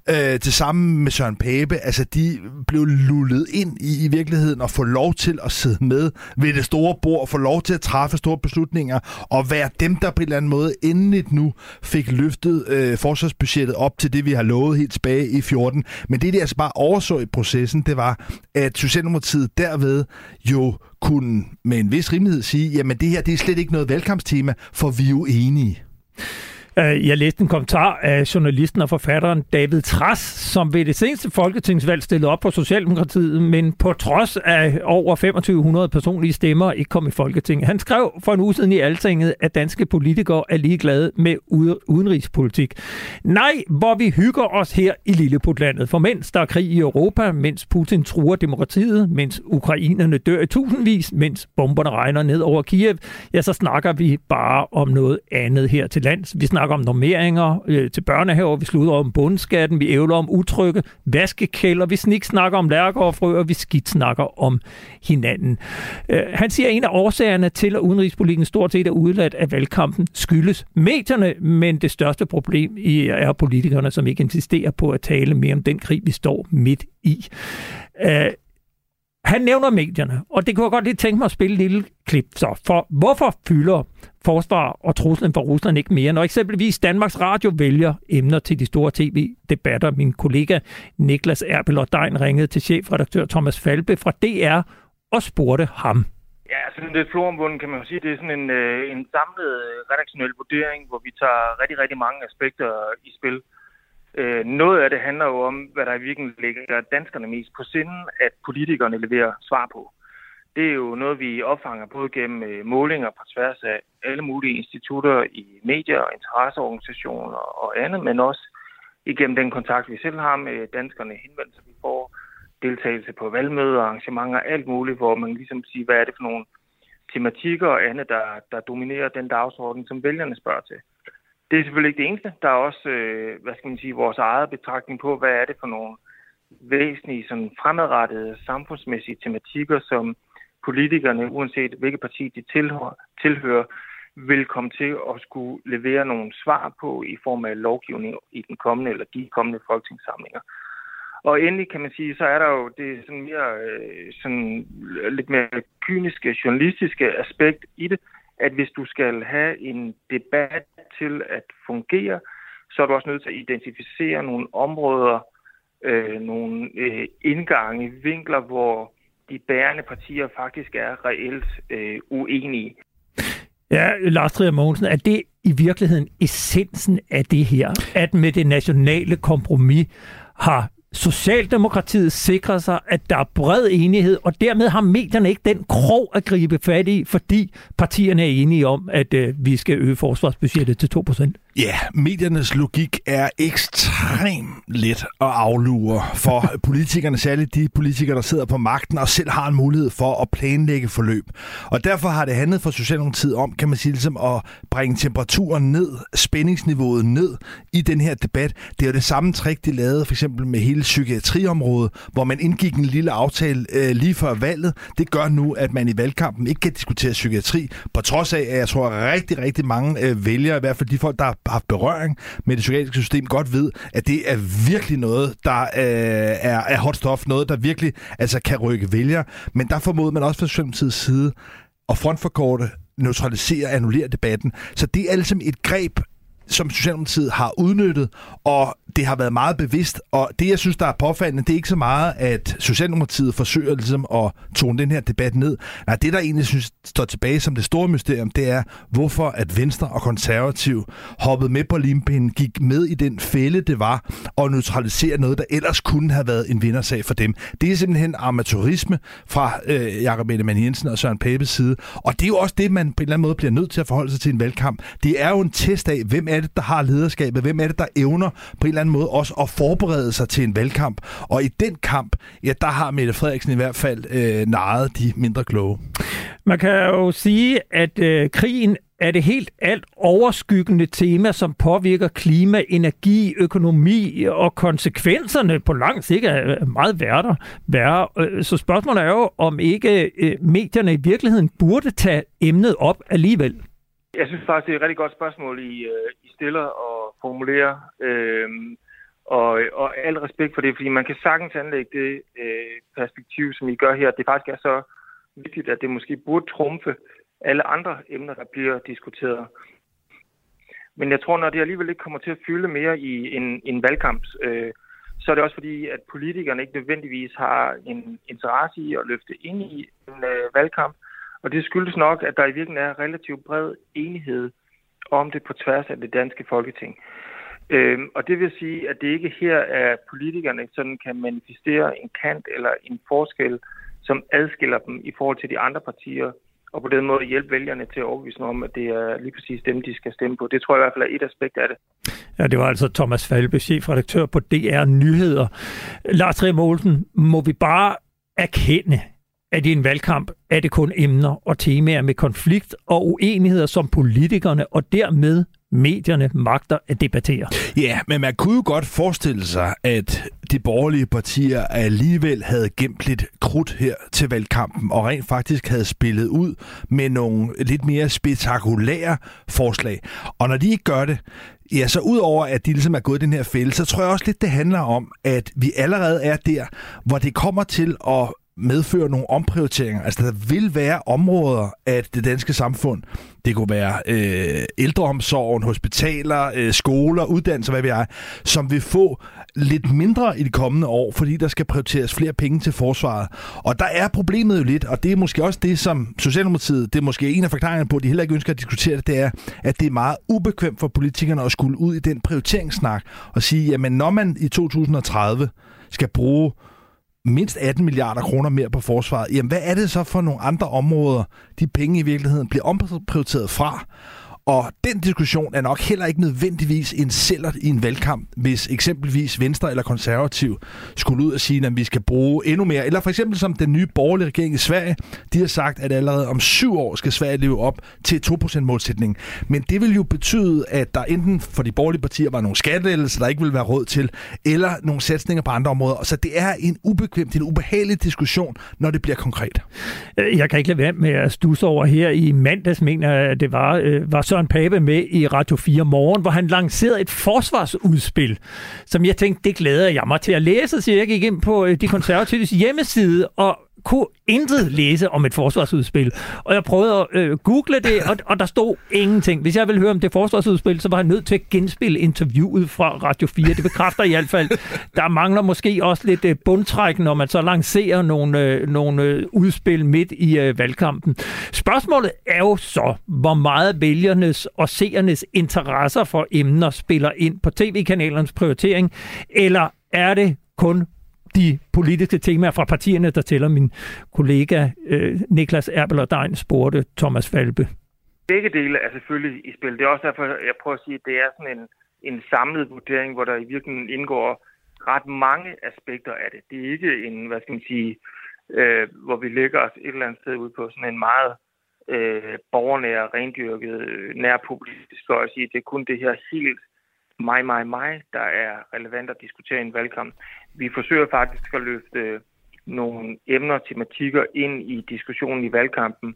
Øh, det samme med Søren Pape. Altså, de blev lullet ind i, i virkeligheden og få lov til at sidde med ved det store bord og få lov til at træffe store beslutninger og være dem, der på en eller anden måde endeligt nu fik løftet øh, forsvarsbudgettet op til det, vi har lovet helt tilbage i 14. Men det, de altså bare overså i processen, det var, at Socialdemokratiet derved jo kunne med en vis rimelighed sige, jamen det her, det er slet ikke noget valgkampstema, for vi er jo enige. Øh, jeg læste en kommentar af journalisten og forfatteren David Tras, som ved det seneste folketingsvalg stillede op på Socialdemokratiet, men på trods af over 2500 personlige stemmer ikke kom i Folketinget. Han skrev for en uge siden i Altinget, at danske politikere er ligeglade med udenrigspolitik. Nej, hvor vi hygger os her i Lilleputlandet. For mens der er krig i Europa, mens Putin truer demokratiet, mens ukrainerne dør i tusindvis, mens bomberne regner ned over Kiev, ja, så snakker vi bare om noget andet her til lands. Vi snakker snakker om normeringer øh, til børnehaver, vi slutter om bundskatten, vi ævler om utrygge, vaskekælder, vi snik snakker om lærker og frøer, vi skidt snakker om hinanden. Øh, han siger, at en af årsagerne til, at udenrigspolitikken stort set er udladt af valgkampen, skyldes medierne, men det største problem er politikerne, som ikke insisterer på at tale mere om den krig, vi står midt i. Øh, han nævner medierne, og det kunne jeg godt lige tænke mig at spille et lille klip. Så for hvorfor fylder forsvar og truslen for Rusland ikke mere, når eksempelvis Danmarks Radio vælger emner til de store tv-debatter? Min kollega Niklas Erbel og Dein ringede til chefredaktør Thomas Falbe fra DR og spurgte ham. Ja, sådan altså, lidt floromvunden kan man jo sige. Det er sådan en, øh, en samlet øh, redaktionel vurdering, hvor vi tager rigtig, rigtig mange aspekter i spil. Øh, noget af det handler jo om, hvad der i virkeligheden ligger danskerne mest på sinden, at politikerne leverer svar på. Det er jo noget, vi opfanger både gennem øh, målinger på tværs af alle mulige institutter i medier og interesseorganisationer og andet, men også igennem den kontakt, vi selv har med danskerne, henvendelser, vi får, deltagelse på valgmøder, arrangementer, alt muligt, hvor man ligesom siger, hvad er det for nogle tematikker og andet, der, der dominerer den dagsorden, som vælgerne spørger til. Det er selvfølgelig ikke det eneste. Der er også, øh, hvad skal man sige, vores eget betragtning på, hvad er det for nogle væsentlige, sådan fremadrettede samfundsmæssige tematikker, som politikerne, uanset hvilket parti de tilhører, tilhører, vil komme til at skulle levere nogle svar på i form af lovgivning i den kommende eller de kommende folketingssamlinger. Og endelig kan man sige, så er der jo det sådan mere, øh, sådan lidt mere kyniske, journalistiske aspekt i det, at hvis du skal have en debat til at fungere, så er du også nødt til at identificere nogle områder, øh, nogle øh, indgange, vinkler, hvor de bærende partier faktisk er reelt øh, uenige. Ja, Lars Trier Mogensen, er det i virkeligheden essensen af det her, at med det nationale kompromis har Socialdemokratiet sikrer sig, at der er bred enighed, og dermed har medierne ikke den krog at gribe fat i, fordi partierne er enige om, at øh, vi skal øge forsvarsbudgettet til 2%. Ja, mediernes logik er ekstremt let at aflure for politikerne, særligt de politikere, der sidder på magten og selv har en mulighed for at planlægge forløb. Og derfor har det handlet for Socialdemokratiet om, kan man sige, ligesom at bringe temperaturen ned, spændingsniveauet ned i den her debat. Det er jo det samme trick, de lavede for eksempel med hele psykiatriområdet, hvor man indgik en lille aftale øh, lige før valget. Det gør nu, at man i valgkampen ikke kan diskutere psykiatri, på trods af, at jeg tror, at rigtig, rigtig mange øh, vælgere, i hvert fald de folk, der haft berøring med det psykiatriske system, godt ved, at det er virkelig noget, der øh, er, er hot stuff, noget, der virkelig altså, kan rykke vælger. Men der formoder man også fra Socialdemokratiets side at frontforkorte neutralisere og annullere debatten. Så det er altså et greb, som Socialdemokratiet har udnyttet, og det har været meget bevidst. Og det, jeg synes, der er påfaldende, det er ikke så meget, at Socialdemokratiet forsøger ligesom at tone den her debat ned. Nej, det, der egentlig synes står tilbage som det store mysterium, det er, hvorfor at Venstre og Konservativ hoppede med på limpinden, gik med i den fælde, det var, og neutralisere noget, der ellers kunne have været en vindersag for dem. Det er simpelthen amatørisme fra øh, Jakob Ellemann Jensen og Søren Pæbes side. Og det er jo også det, man på en eller anden måde bliver nødt til at forholde sig til en valgkamp. Det er jo en test af, hvem er det, der har lederskabet? Hvem er det, der evner på en eller anden måde også at forberede sig til en valgkamp? Og i den kamp, ja, der har Mette Frederiksen i hvert fald øh, naret de mindre kloge. Man kan jo sige, at øh, krigen er det helt alt overskyggende tema, som påvirker klima, energi, økonomi og konsekvenserne på lang sigt er meget værre. værre. Øh, så spørgsmålet er jo, om ikke øh, medierne i virkeligheden burde tage emnet op alligevel. Jeg synes faktisk, det er et rigtig godt spørgsmål, I, øh, I stiller og formulerer. Øhm, og, og al respekt for det, fordi man kan sagtens anlægge det øh, perspektiv, som I gør her, at det faktisk er så vigtigt, at det måske burde trumfe alle andre emner, der bliver diskuteret. Men jeg tror, når det alligevel ikke kommer til at fylde mere i en, en valgkamp, øh, så er det også fordi, at politikerne ikke nødvendigvis har en interesse i at løfte ind i en øh, valgkamp, og det skyldes nok, at der i virkeligheden er relativt bred enighed om det på tværs af det danske folketing. Øhm, og det vil sige, at det ikke her er politikerne sådan kan manifestere en kant eller en forskel, som adskiller dem i forhold til de andre partier, og på den måde hjælpe vælgerne til at overbevise om, at det er lige præcis dem, de skal stemme på. Det tror jeg i hvert fald er et aspekt af det. Ja, det var altså Thomas Falbe, chefredaktør på DR Nyheder. Lars Rimm må vi bare erkende, at i en valgkamp er det kun emner og temaer med konflikt og uenigheder, som politikerne og dermed medierne magter at debattere. Ja, men man kunne jo godt forestille sig, at de borgerlige partier alligevel havde gemt lidt krudt her til valgkampen, og rent faktisk havde spillet ud med nogle lidt mere spektakulære forslag. Og når de ikke gør det, Ja, så udover at de ligesom er gået den her fælde, så tror jeg også lidt, det handler om, at vi allerede er der, hvor det kommer til at medføre nogle omprioriteringer. Altså, der vil være områder af det danske samfund. Det kunne være øh, ældreomsorgen, hospitaler, øh, skoler, uddannelser, hvad vi er, som vil få lidt mindre i de kommende år, fordi der skal prioriteres flere penge til forsvaret. Og der er problemet jo lidt, og det er måske også det, som Socialdemokratiet, det er måske en af forklaringerne på, at de heller ikke ønsker at diskutere det, det er, at det er meget ubekvemt for politikerne at skulle ud i den prioriteringssnak og sige, jamen når man i 2030 skal bruge mindst 18 milliarder kroner mere på forsvaret, jamen hvad er det så for nogle andre områder, de penge i virkeligheden bliver omprioriteret fra? Og den diskussion er nok heller ikke nødvendigvis en sælger i en valgkamp, hvis eksempelvis Venstre eller Konservativ skulle ud og sige, at vi skal bruge endnu mere. Eller for eksempel som den nye borgerlige regering i Sverige, de har sagt, at allerede om syv år skal Sverige leve op til 2%-målsætningen. Men det vil jo betyde, at der enten for de borgerlige partier var nogle skattelettelser, der ikke vil være råd til, eller nogle satsninger på andre områder. Så det er en ubekvem, det er en ubehagelig diskussion, når det bliver konkret. Øh, jeg kan ikke lade være med at stusse over her i mandags, mener jeg, det var, øh, var Søren Pape med i Radio 4 Morgen, hvor han lancerede et forsvarsudspil, som jeg tænkte, det glæder jeg mig til at læse, så jeg gik ind på øh, de konservatives hjemmeside, og kunne intet læse om et forsvarsudspil. Og jeg prøvede at øh, google det, og, og der stod ingenting. Hvis jeg ville høre om det forsvarsudspil, så var jeg nødt til at genspille interviewet fra Radio 4. Det bekræfter i hvert fald, der mangler måske også lidt øh, bundtræk, når man så lancerer nogle, øh, nogle øh, udspil midt i øh, valgkampen. Spørgsmålet er jo så, hvor meget vælgernes og seernes interesser for emner spiller ind på tv-kanalernes prioritering, eller er det kun de politiske temaer fra partierne, der tæller min kollega øh, Niklas Erbel spurgte Thomas Falbe. Begge dele er selvfølgelig i spil. Det er også derfor, jeg prøver at sige, at det er sådan en, en samlet vurdering, hvor der i virkeligheden indgår ret mange aspekter af det. Det er ikke en, hvad skal man sige, øh, hvor vi ligger os et eller andet sted ud på sådan en meget øh, borgernær, rendyrket, øh, nærpopulistisk for at sige, det er kun det her helt mig, mig, mig, der er relevant at diskutere i en valgkamp. Vi forsøger faktisk at løfte nogle emner og tematikker ind i diskussionen i valgkampen,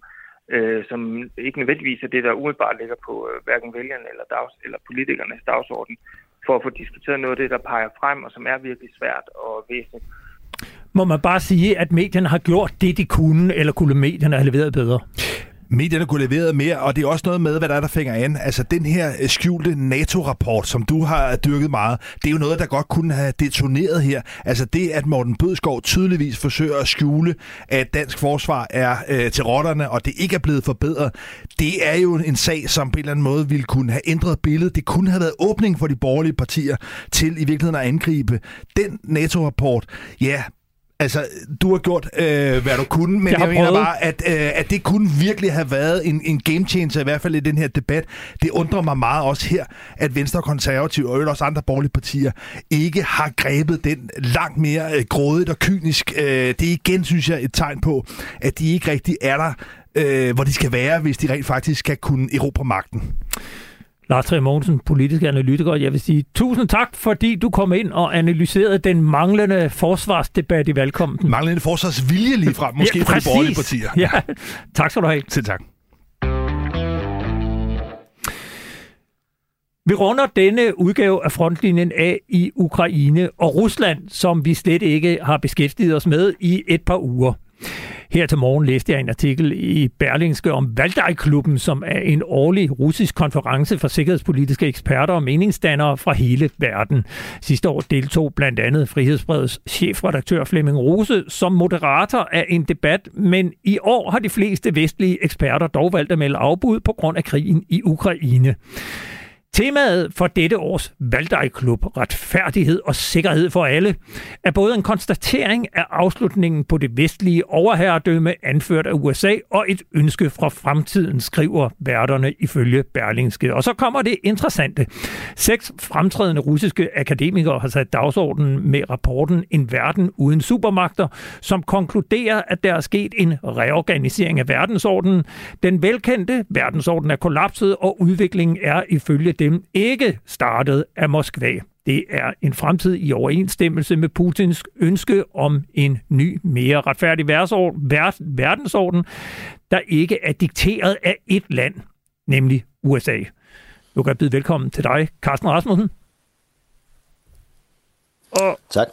øh, som ikke nødvendigvis er det, der umiddelbart ligger på øh, hverken vælgerne eller, dags, eller politikernes dagsorden, for at få diskuteret noget af det, der peger frem, og som er virkelig svært og væsentligt. Må man bare sige, at medierne har gjort det, de kunne, eller kunne medierne have leveret bedre? Medierne kunne levere mere, og det er også noget med, hvad der er, der fænger an. Altså, den her øh, skjulte NATO-rapport, som du har dyrket meget, det er jo noget, der godt kunne have detoneret her. Altså, det, at Morten Bødskov tydeligvis forsøger at skjule, at dansk forsvar er øh, til rotterne, og det ikke er blevet forbedret, det er jo en sag, som på en eller anden måde ville kunne have ændret billedet. Det kunne have været åbning for de borgerlige partier til i virkeligheden at angribe den NATO-rapport. Ja, Altså, du har gjort, øh, hvad du kunne, men jeg, jeg mener bare, at, øh, at det kunne virkelig have været en, en game changer, i hvert fald i den her debat. Det undrer mig meget også her, at Venstre og Konservative og også andre borgerlige partier ikke har grebet den langt mere øh, grådigt og kynisk. Øh, det er igen, synes jeg, et tegn på, at de ikke rigtig er der, øh, hvor de skal være, hvis de rent faktisk skal kunne erobre magten. Lars Trier Mogensen, politisk analytiker. Jeg vil sige tusind tak, fordi du kom ind og analyserede den manglende forsvarsdebat i valgkampen. Manglende forsvarsvilje lige frem, måske ja, fra de borgerlige partier. Ja. Tak skal du have. Til tak. Vi runder denne udgave af frontlinjen af i Ukraine og Rusland, som vi slet ikke har beskæftiget os med i et par uger. Her til morgen læste jeg en artikel i Berlingske om Valdaj-klubben, som er en årlig russisk konference for sikkerhedspolitiske eksperter og meningsdannere fra hele verden. Sidste år deltog blandt andet Frihedsbredets chefredaktør Flemming Rose som moderator af en debat, men i år har de fleste vestlige eksperter dog valgt at melde afbud på grund af krigen i Ukraine. Temaet for dette års Valdejklub, retfærdighed og sikkerhed for alle, er både en konstatering af afslutningen på det vestlige overherredømme anført af USA og et ønske fra fremtiden, skriver værterne ifølge Berlingske. Og så kommer det interessante. Seks fremtrædende russiske akademikere har sat dagsordenen med rapporten En verden uden supermagter, som konkluderer, at der er sket en reorganisering af verdensordenen. Den velkendte verdensorden er kollapset, og udviklingen er ifølge dem ikke startet af Moskva. Det er en fremtid i overensstemmelse med Putins ønske om en ny, mere retfærdig verdensorden, der ikke er dikteret af et land, nemlig USA. Nu kan jeg byde velkommen til dig, Carsten Rasmussen. Og tak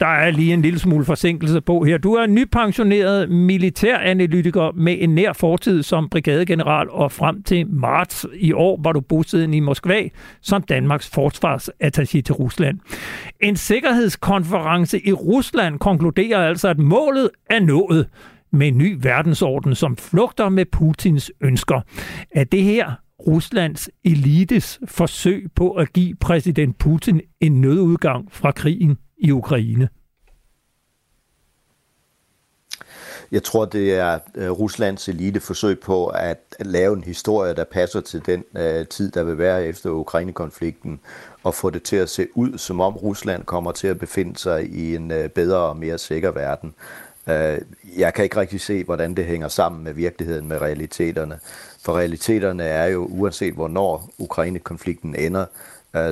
der er lige en lille smule forsinkelse på her. Du er nypensioneret militæranalytiker med en nær fortid som brigadegeneral, og frem til marts i år var du bosiddende i Moskva som Danmarks forsvarsattaché til Rusland. En sikkerhedskonference i Rusland konkluderer altså, at målet er nået med en ny verdensorden, som flugter med Putins ønsker. Er det her Ruslands elites forsøg på at give præsident Putin en nødudgang fra krigen? I Ukraine? Jeg tror, det er øh, Ruslands elite forsøg på at, lave en historie, der passer til den øh, tid, der vil være efter Ukraine-konflikten, og få det til at se ud, som om Rusland kommer til at befinde sig i en øh, bedre og mere sikker verden. Jeg kan ikke rigtig se, hvordan det hænger sammen med virkeligheden, med realiteterne. For realiteterne er jo, uanset hvornår Ukraine-konflikten ender,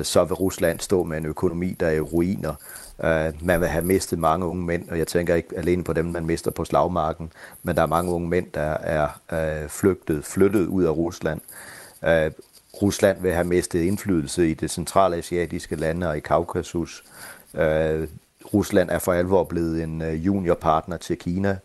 så vil Rusland stå med en økonomi, der er i ruiner. Uh, man vil have mistet mange unge mænd, og jeg tænker ikke alene på dem, man mister på slagmarken, men der er mange unge mænd, der er uh, flygtet, flyttet ud af Rusland. Uh, Rusland vil have mistet indflydelse i det centralasiatiske lande og i Kaukasus. Uh, Rusland er for alvor blevet en juniorpartner til Kina.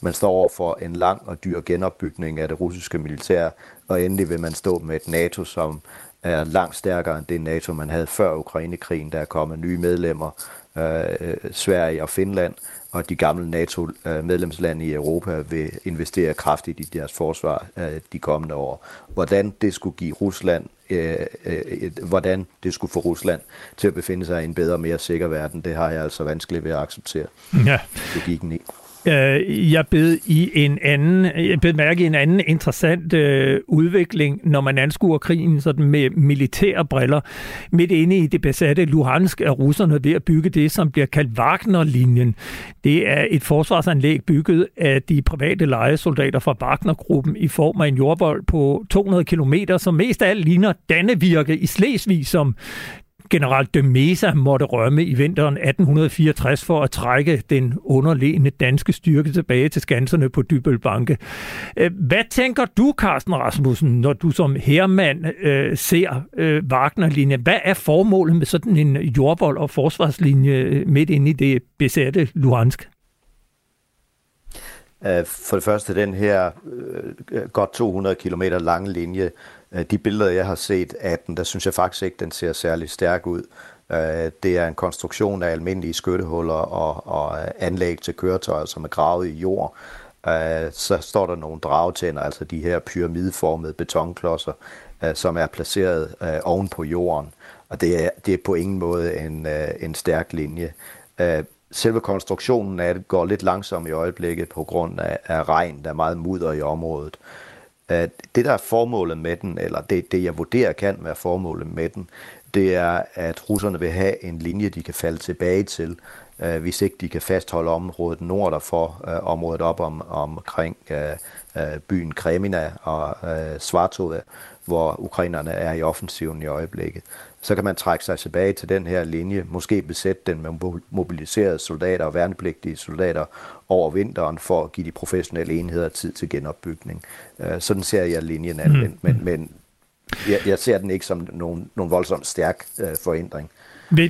Man står over for en lang og dyr genopbygning af det russiske militær, og endelig vil man stå med et NATO, som er langt stærkere end det NATO, man havde før Ukrainekrigen. Der er kommet nye medlemmer, øh, Sverige og Finland, og de gamle NATO-medlemslande i Europa vil investere kraftigt i deres forsvar øh, de kommende år. Hvordan det skulle give Rusland, øh, øh, hvordan det skulle få Rusland til at befinde sig i en bedre og mere sikker verden, det har jeg altså vanskeligt ved at acceptere. Ja. Logikken i. Øh, jeg bed i en anden, jeg bed mærke i en anden interessant øh, udvikling, når man anskuer krigen sådan med militære briller. Midt inde i det besatte Luhansk er russerne ved at bygge det, som bliver kaldt Wagner-linjen. Det er et forsvarsanlæg bygget af de private lejesoldater fra Wagner-gruppen i form af en jordbold på 200 km, som mest af alt ligner Dannevirke i Slesvig, som general de Mesa måtte rømme i vinteren 1864 for at trække den underliggende danske styrke tilbage til skanserne på Dybølbanke. Øh, hvad tænker du, Carsten Rasmussen, når du som herremand øh, ser øh, Wagner-linjen? Hvad er formålet med sådan en jordvold og forsvarslinje øh, midt inde i det besatte Luhansk? Øh, for det første, den her øh, godt 200 km lange linje Øh, de billeder, jeg har set af den, der synes jeg faktisk ikke, den ser særlig stærk ud. Øh, det er en konstruktion af almindelige skyttehuller og, og anlæg til køretøjer, som er gravet i jord. Øh, så står der nogle dragetænder, altså de her pyramideformede betonklodser, som er placeret oven på jorden. Og det er, det er på ingen måde en, en stærk linje. Selve konstruktionen af det går lidt langsomt i øjeblikket på grund af, af regn, der er meget mudder i området det, der er formålet med den, eller det, det jeg vurderer kan være formålet med den, det er, at russerne vil have en linje, de kan falde tilbage til, øh, hvis ikke de kan fastholde området nord derfor, øh, området op om, omkring øh, øh byen Kremina og øh, Svartova, hvor ukrainerne er i offensiven i øjeblikket. Så kan man trække sig tilbage til den her linje, måske besætte den med mobiliserede soldater og værnepligtige soldater over vinteren for at give de professionelle enheder tid til genopbygning. Øh, sådan ser jeg linjen an, mm. men, men, men jeg, jeg ser den ikke som nogen, nogen voldsomt stærk øh, forændring.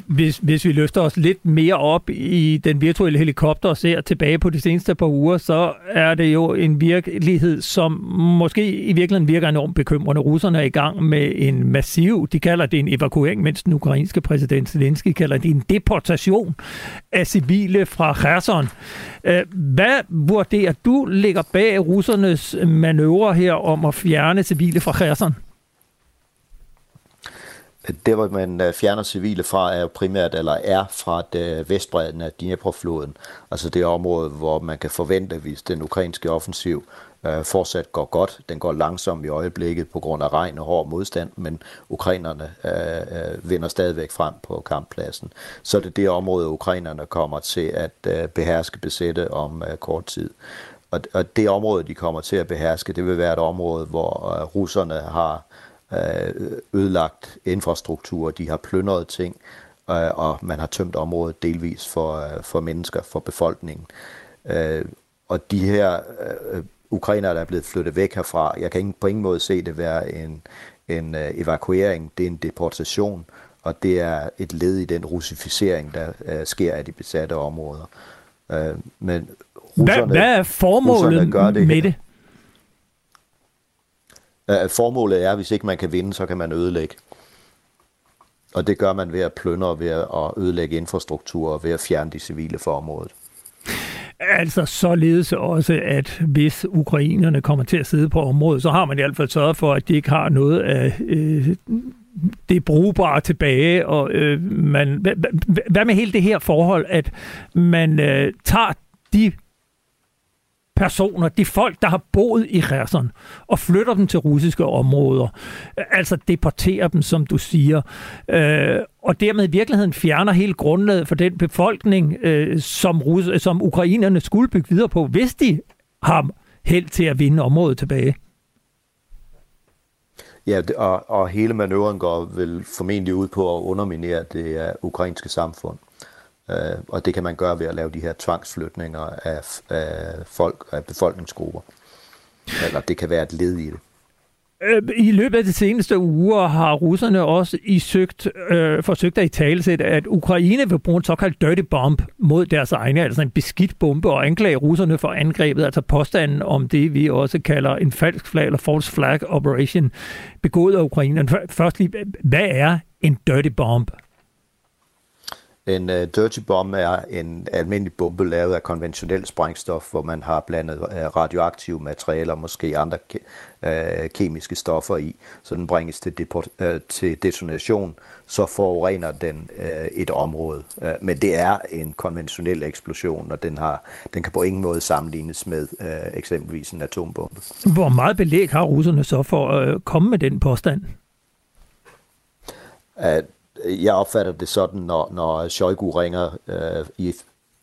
Hvis, hvis vi løfter os lidt mere op i den virtuelle helikopter og ser tilbage på de seneste par uger, så er det jo en virkelighed, som måske i virkeligheden virker enormt bekymrende. Russerne er i gang med en massiv, de kalder det en evakuering, mens den ukrainske præsident Zelensky kalder det en deportation af civile fra Kherson. Øh, hvad vurderer du ligger bag russernes manøvre her om at fjerne civile fra Kherson? Det, hvor man øh, fjerner civile fra, er primært, eller er fra det vestbredden af Dnipro-floden. Altså det område, hvor man kan forvente, hvis den ukrainske offensiv øh, fortsat går godt. Den går langsomt i øjeblikket på grund af regn og hård modstand, men ukrainerne øh, øh vinder stadigvæk frem på kamppladsen. Så det er det område, ukrainerne kommer til at øh, beherske, besætte om øh, kort tid. Og, og det område, de kommer til at beherske, det vil være et område, hvor øh, russerne har Øh, ødelagt infrastruktur, de har plyndret ting, øh, og man har tømt området delvis for, øh, for mennesker, for befolkningen. Og de her ukrainere, der er blevet flyttet væk herfra, jeg kan på ingen måde se det være en, en evakuering, det er en deportation, og det er et led i den russificering, der sker af de besatte områder. Men russerne, hvad, hvad er formålet gør det med det? Øh, formålet er, at hvis ikke man kan vinde, så kan man ødelægge. Og det gør man ved at plyndre, ved at ødelægge infrastruktur og ved at fjerne de civile for området. Altså således også, at hvis ukrainerne kommer til at sidde på området, så har man i hvert fald sørget for, at de ikke har noget af øh, det brugbare tilbage. Og, øh, man, hvad, hvad med hele det her forhold, at man øh, tager de personer, de folk, der har boet i Kherson, og flytter dem til russiske områder. Altså deporterer dem, som du siger. Øh, og dermed i virkeligheden fjerner hele grundlaget for den befolkning, øh, som, Rus- som ukrainerne skulle bygge videre på, hvis de har held til at vinde området tilbage. Ja, og, og hele manøvren går vel formentlig ud på at underminere det uh, ukrainske samfund. Øh, og det kan man gøre ved at lave de her tvangsflytninger af, af folk, af befolkningsgrupper. Eller det kan være et led i det. Øh, I løbet af de seneste uger har russerne også i søgt, øh, forsøgt at i talesætte, at Ukraine vil bruge en såkaldt dirty bomb mod deres egne, altså en beskidt bombe, og anklage russerne for angrebet, altså påstanden om det, vi også kalder en falsk flag eller false flag operation, begået af Ukraine. Først lige, hvad er en dirty bomb? En uh, dirty bomb er en almindelig bombe lavet af konventionel sprængstof, hvor man har blandet uh, radioaktive materialer, måske andre ke- uh, kemiske stoffer i, så den bringes til, deport, uh, til detonation, så forurener den uh, et område. Uh, men det er en konventionel eksplosion, og den, har, den kan på ingen måde sammenlignes med uh, eksempelvis en atombombe. Hvor meget belæg har russerne så for at komme med den påstand? At jeg opfatter det sådan, når, når Shoigu ringer, øh, i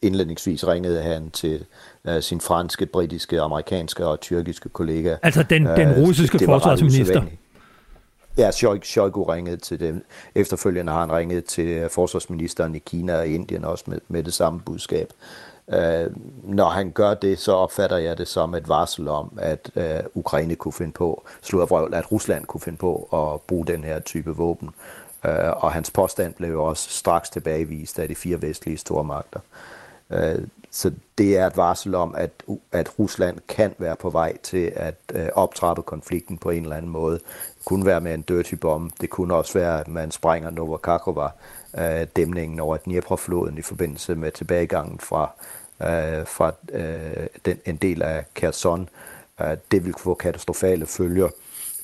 indledningsvis ringede han til øh, sin franske, britiske, amerikanske og tyrkiske kollega. Altså den, den øh, russiske øh, forsvarsminister? Ja, Shoigu ringede til dem. Efterfølgende har han ringet til forsvarsministeren i Kina og Indien også med, med det samme budskab. Øh, når han gør det, så opfatter jeg det som et varsel om, at øh, Ukraine kunne finde på, slå vrøvl, at Rusland kunne finde på at bruge den her type våben. Øh, Øh, og hans påstand blev jo også straks tilbagevist af de fire vestlige stormagter. Øh, så det er et varsel om, at, at Rusland kan være på vej til at øh, optrappe konflikten på en eller anden måde. Det kunne være med en dirty bomb. Det kunne også være, at man sprænger Novakakova, øh, dæmningen over Dnieprfloden i forbindelse med tilbagegangen fra, øh, fra øh, den, en del af Kherson. Øh, det vil få katastrofale følger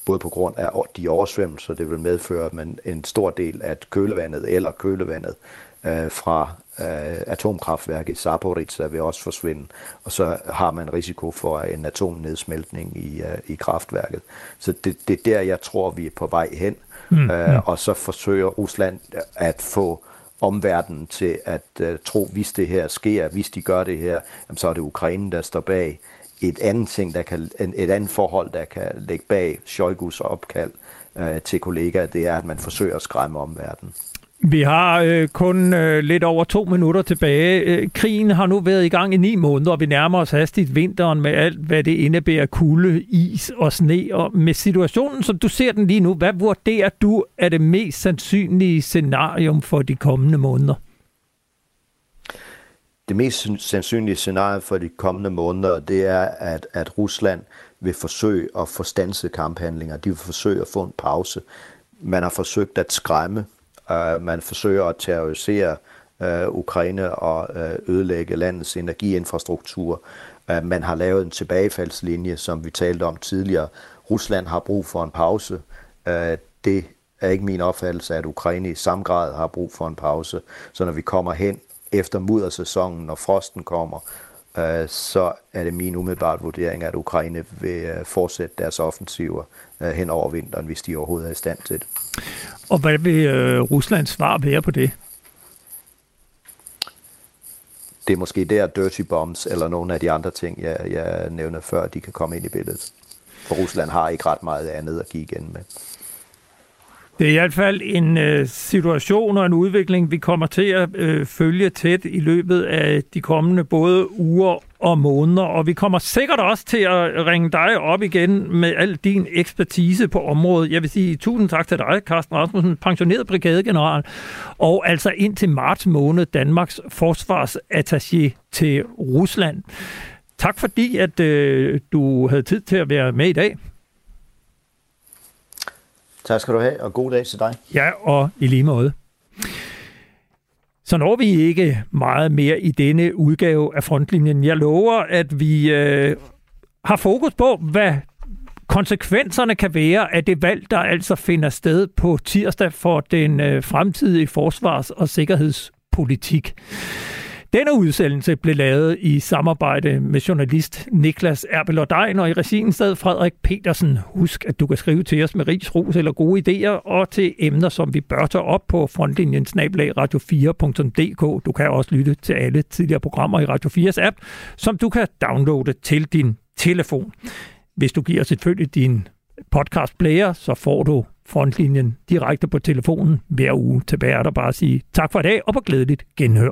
både på grund af de oversvømmelser, det vil medføre, at man en stor del af kølevandet eller kølevandet øh, fra øh, atomkraftværket Zaporizhzhia vil også forsvinde, og så har man risiko for en atomnedsmeltning i, øh, i kraftværket. Så det, det er der, jeg tror, vi er på vej hen, mm, øh, mm. og så forsøger Rusland at få omverdenen til at uh, tro, hvis det her sker, hvis de gør det her, jamen, så er det Ukraine, der står bag et andet ting, der kan, et andet forhold, der kan lægge bag Shoigus opkald øh, til kollegaer, det er, at man forsøger at skræmme omverdenen. Vi har øh, kun øh, lidt over to minutter tilbage. Øh, krigen har nu været i gang i ni måneder, og vi nærmer os hastigt vinteren med alt, hvad det indebærer kulde, is og sne. Og med situationen, som du ser den lige nu, hvad vurderer du er det mest sandsynlige scenarium for de kommende måneder? Det mest sandsynlige scenarie for de kommende måneder, det er, at, at Rusland vil forsøge at få stanset kamphandlinger. De vil forsøge at få en pause. Man har forsøgt at skræmme. Uh, man forsøger at terrorisere uh, Ukraine og øh, ødelægge landets energiinfrastruktur. Man har lavet en tilbagefaldslinje, som vi talte om tidligere. Rusland har brug for en pause. Uh, det er ikke min opfattelse, at Ukraine i samme grad har brug for en pause. Så når vi kommer hen efter muddersæsonen, når frosten kommer, øh, så er det min umiddelbart vurdering, at Ukraine vil øh, fortsætte deres offensiver øh, hen over vinteren, hvis de overhovedet er i stand til det. Og hvad vil øh, Ruslands svar være på det? Det er måske der dirty bombs eller nogle af de andre ting, jeg, jeg nævnte før, de kan komme ind i billedet. For Rusland har ikke ret meget andet at give igen med. Det er i hvert fald en øh, situation og en udvikling, vi kommer til at øh, følge tæt i løbet af de kommende både uger og måneder, og vi kommer sikkert også til at ringe dig op igen med al din ekspertise på området. Jeg vil sige tusind tak til dig, Carsten Rasmussen, pensioneret brigadegeneral, og altså ind til marts måned Danmarks forsvarsattaché til Rusland. Tak fordi, at øh, du havde tid til at være med i dag. Tak skal du have, og god dag til dig. Ja, og i lige måde. Så når vi ikke meget mere i denne udgave af Frontlinjen. Jeg lover, at vi øh, har fokus på, hvad konsekvenserne kan være af det valg, der altså finder sted på tirsdag for den øh, fremtidige forsvars- og sikkerhedspolitik. Denne udsendelse blev lavet i samarbejde med journalist Niklas Erbel og i regien sad Frederik Petersen. Husk, at du kan skrive til os med rigs, ros eller gode idéer, og til emner, som vi bør tage op på frontlinjen snablag radio4.dk. Du kan også lytte til alle tidligere programmer i Radio 4's app, som du kan downloade til din telefon. Hvis du giver selvfølgelig din podcast player, så får du frontlinjen direkte på telefonen hver uge. Tilbage er der bare at sige tak for i dag, og på glædeligt genhør.